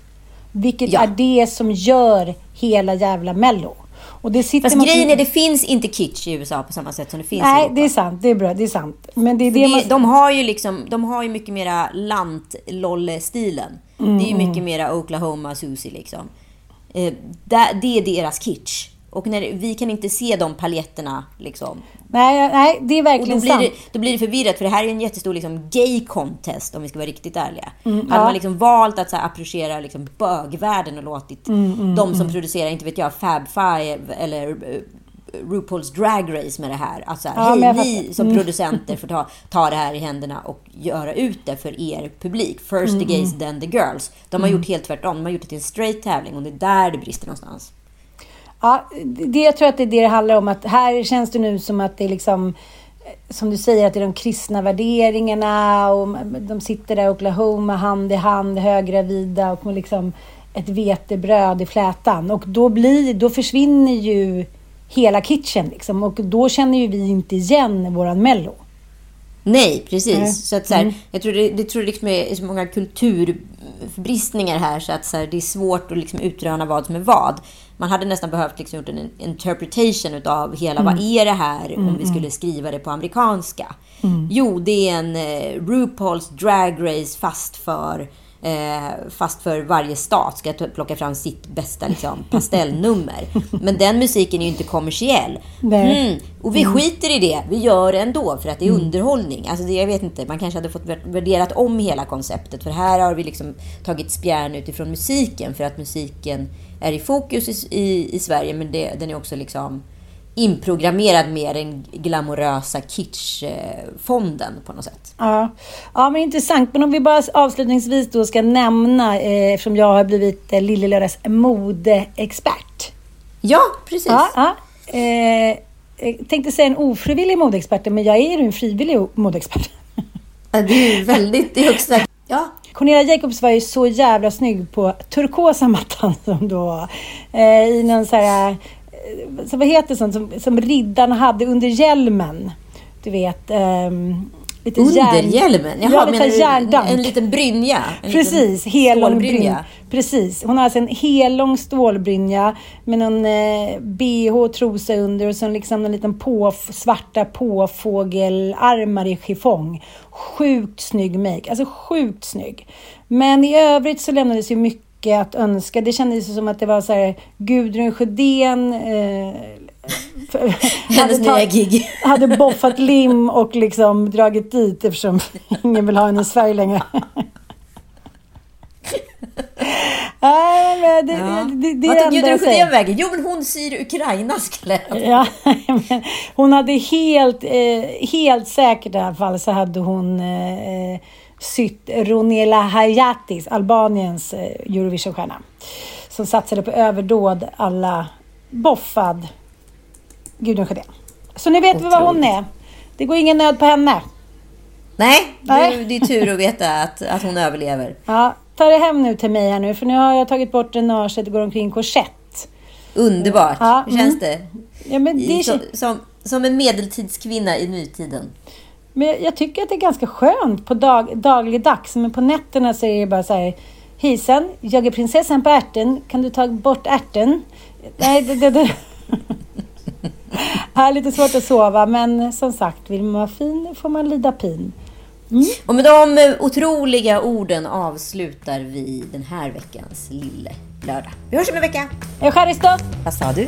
[SPEAKER 1] Vilket
[SPEAKER 2] Ja.
[SPEAKER 1] är det som gör hela jävla Mello. Och det sitter
[SPEAKER 2] Fast
[SPEAKER 1] man-
[SPEAKER 2] grejen är det finns inte kitsch i USA på samma sätt som det finns i
[SPEAKER 1] Nej,
[SPEAKER 2] Europa.
[SPEAKER 1] det är sant. Det är bra. Det är sant. Men det är det,
[SPEAKER 2] det,
[SPEAKER 1] man...
[SPEAKER 2] de har ju liksom, de har ju mycket mera lantlolle-stilen. Det är ju mycket mera Oklahoma Susie liksom. Eh, där- det är deras kitsch. Och när, vi kan inte se de paletterna liksom.
[SPEAKER 1] nej, nej, det är
[SPEAKER 2] Och då
[SPEAKER 1] verkligen
[SPEAKER 2] blir,
[SPEAKER 1] sant.
[SPEAKER 2] det, då blir det förvirrat för det här är en jättestor liksom, gay contest om vi ska vara riktigt ärliga. Hade
[SPEAKER 1] Mm, ja.
[SPEAKER 2] man liksom valt att så här, approchera liksom, bögvärlden och låtit
[SPEAKER 1] Mm,
[SPEAKER 2] de som producerar, inte vet jag, Fab Five eller eh, RuPaul's Drag Race med det här. Alltså,
[SPEAKER 1] Ja,
[SPEAKER 2] hej, ni
[SPEAKER 1] fattar. Mm.
[SPEAKER 2] som producenter får ta, ta det här i händerna och göra ut det för er publik. First
[SPEAKER 1] Mm,
[SPEAKER 2] the gays, then the girls. De har gjort helt tvärtom. De har gjort det till en straight tävling och det är där det brister någonstans.
[SPEAKER 1] Ja, det, jag tror att det är det det handlar om. Att här känns det nu som att det är liksom, eh, som du säger, att det är de kristna värderingarna och de sitter där i Oklahoma hand i hand, höggravida och med liksom ett vetebröd i flätan. Och då, blir, då försvinner ju hela kitchen liksom. Och då känner ju vi inte igen våran mello.
[SPEAKER 2] Nej, precis.
[SPEAKER 1] Nej.
[SPEAKER 2] Så att, så här, Jag tror det, det tror liksom är så många kulturbristningar här så att så här, det är svårt att liksom utröna vad som är vad. Man hade nästan behövt liksom gjort en interpretation utav hela vad är det här om vi skulle skriva det på amerikanska. Jo, det är en eh, RuPaul's Drag Race fast för Eh, fast för varje stat ska plocka fram sitt bästa liksom, pastellnummer. Men den musiken är ju inte kommersiell. Mm, och vi skiter i det. Vi gör det ändå för att det är underhållning. Alltså det, jag vet inte, man kanske hade fått vär- värderat om hela konceptet. För här har vi liksom tagit spjärn utifrån musiken. För att musiken är i fokus i, i, i Sverige. Men det, den är också liksom inprogrammerad med den glamorösa kitschfonden på något sätt.
[SPEAKER 1] Ja. ja, men intressant. Men om vi bara avslutningsvis då ska nämna, eh, eftersom jag har blivit eh, Lillelördags modeexpert.
[SPEAKER 2] Ja, precis.
[SPEAKER 1] Ja, ja. Eh, jag tänkte säga en ofrivillig modeexpert, men jag är ju en frivillig modeexpert.
[SPEAKER 2] Det är ju väldigt i högsta... Ja,
[SPEAKER 1] Cornelia Jacobs var ju så jävla snygg på turkosa mattan som då var. Eh, I någon så här, eh, så vad heter sånt som, som riddarna hade under hjälmen. Du vet. ehm, lite
[SPEAKER 2] under
[SPEAKER 1] järn-
[SPEAKER 2] hjälmen.
[SPEAKER 1] Ja,
[SPEAKER 2] Jaha,
[SPEAKER 1] lite
[SPEAKER 2] menar du
[SPEAKER 1] järndank.
[SPEAKER 2] en liten brynja? En
[SPEAKER 1] Precis, hellång brynja. Precis, hon har alltså en hellång stålbrynja med någon eh, bh och trosa under och så liksom en liten på, svarta påfågelarmar i chiffong. Sjukt snygg make, alltså sjukt snygg. Men i övrigt så lämnades ju mycket att önska. Det kändes som att det var så här Gudrun Sjödén eh,
[SPEAKER 2] Hennes
[SPEAKER 1] hade
[SPEAKER 2] nya gig.
[SPEAKER 1] hade boffat lim och liksom dragit dit eftersom ingen vill ha henne i Sverige längre. Nej, men det,
[SPEAKER 2] Ja.
[SPEAKER 1] det, det, det
[SPEAKER 2] Vad
[SPEAKER 1] är
[SPEAKER 2] tog Gudrun. Sjödén vägen? Jo, men hon syr Ukrainas kläder.
[SPEAKER 1] Ja, men hon hade helt, eh, helt säkert i alla fall så hade hon eh, sytt Ronela Hayatis, Albaniens eh, Eurovisionsstjärna. Som satsade på överdåd alla boffad Gudrun Sjödén. Så nu vet vi vad hon är. Det går ingen nöd på henne.
[SPEAKER 2] Nej,
[SPEAKER 1] Nej.
[SPEAKER 2] Du, det är tur att veta att, att hon överlever.
[SPEAKER 1] Ja, ta det hem nu till mig här nu, för nu har jag tagit bort drenaget och går omkring korsett.
[SPEAKER 2] Underbart.
[SPEAKER 1] Ja,
[SPEAKER 2] Hur känns det?
[SPEAKER 1] Ja, men, det
[SPEAKER 2] Som, som, som en medeltidskvinna i nutiden.
[SPEAKER 1] men jag- jag tycker att det är ganska skönt på dag, dagligdags, men på nätterna så är det bara så här. Hejsan, jag är prinsessan på ärten. Kan du ta bort ärten? Nej, det, det, det. Här är lite svårt att sova, men som sagt, vill man vara fin får man lida pin.
[SPEAKER 2] Och med de eh, otroliga orden avslutar vi den här veckans Lille Lördag. Vi hörs om en vecka.
[SPEAKER 1] Är jag då?
[SPEAKER 2] Vad sa du?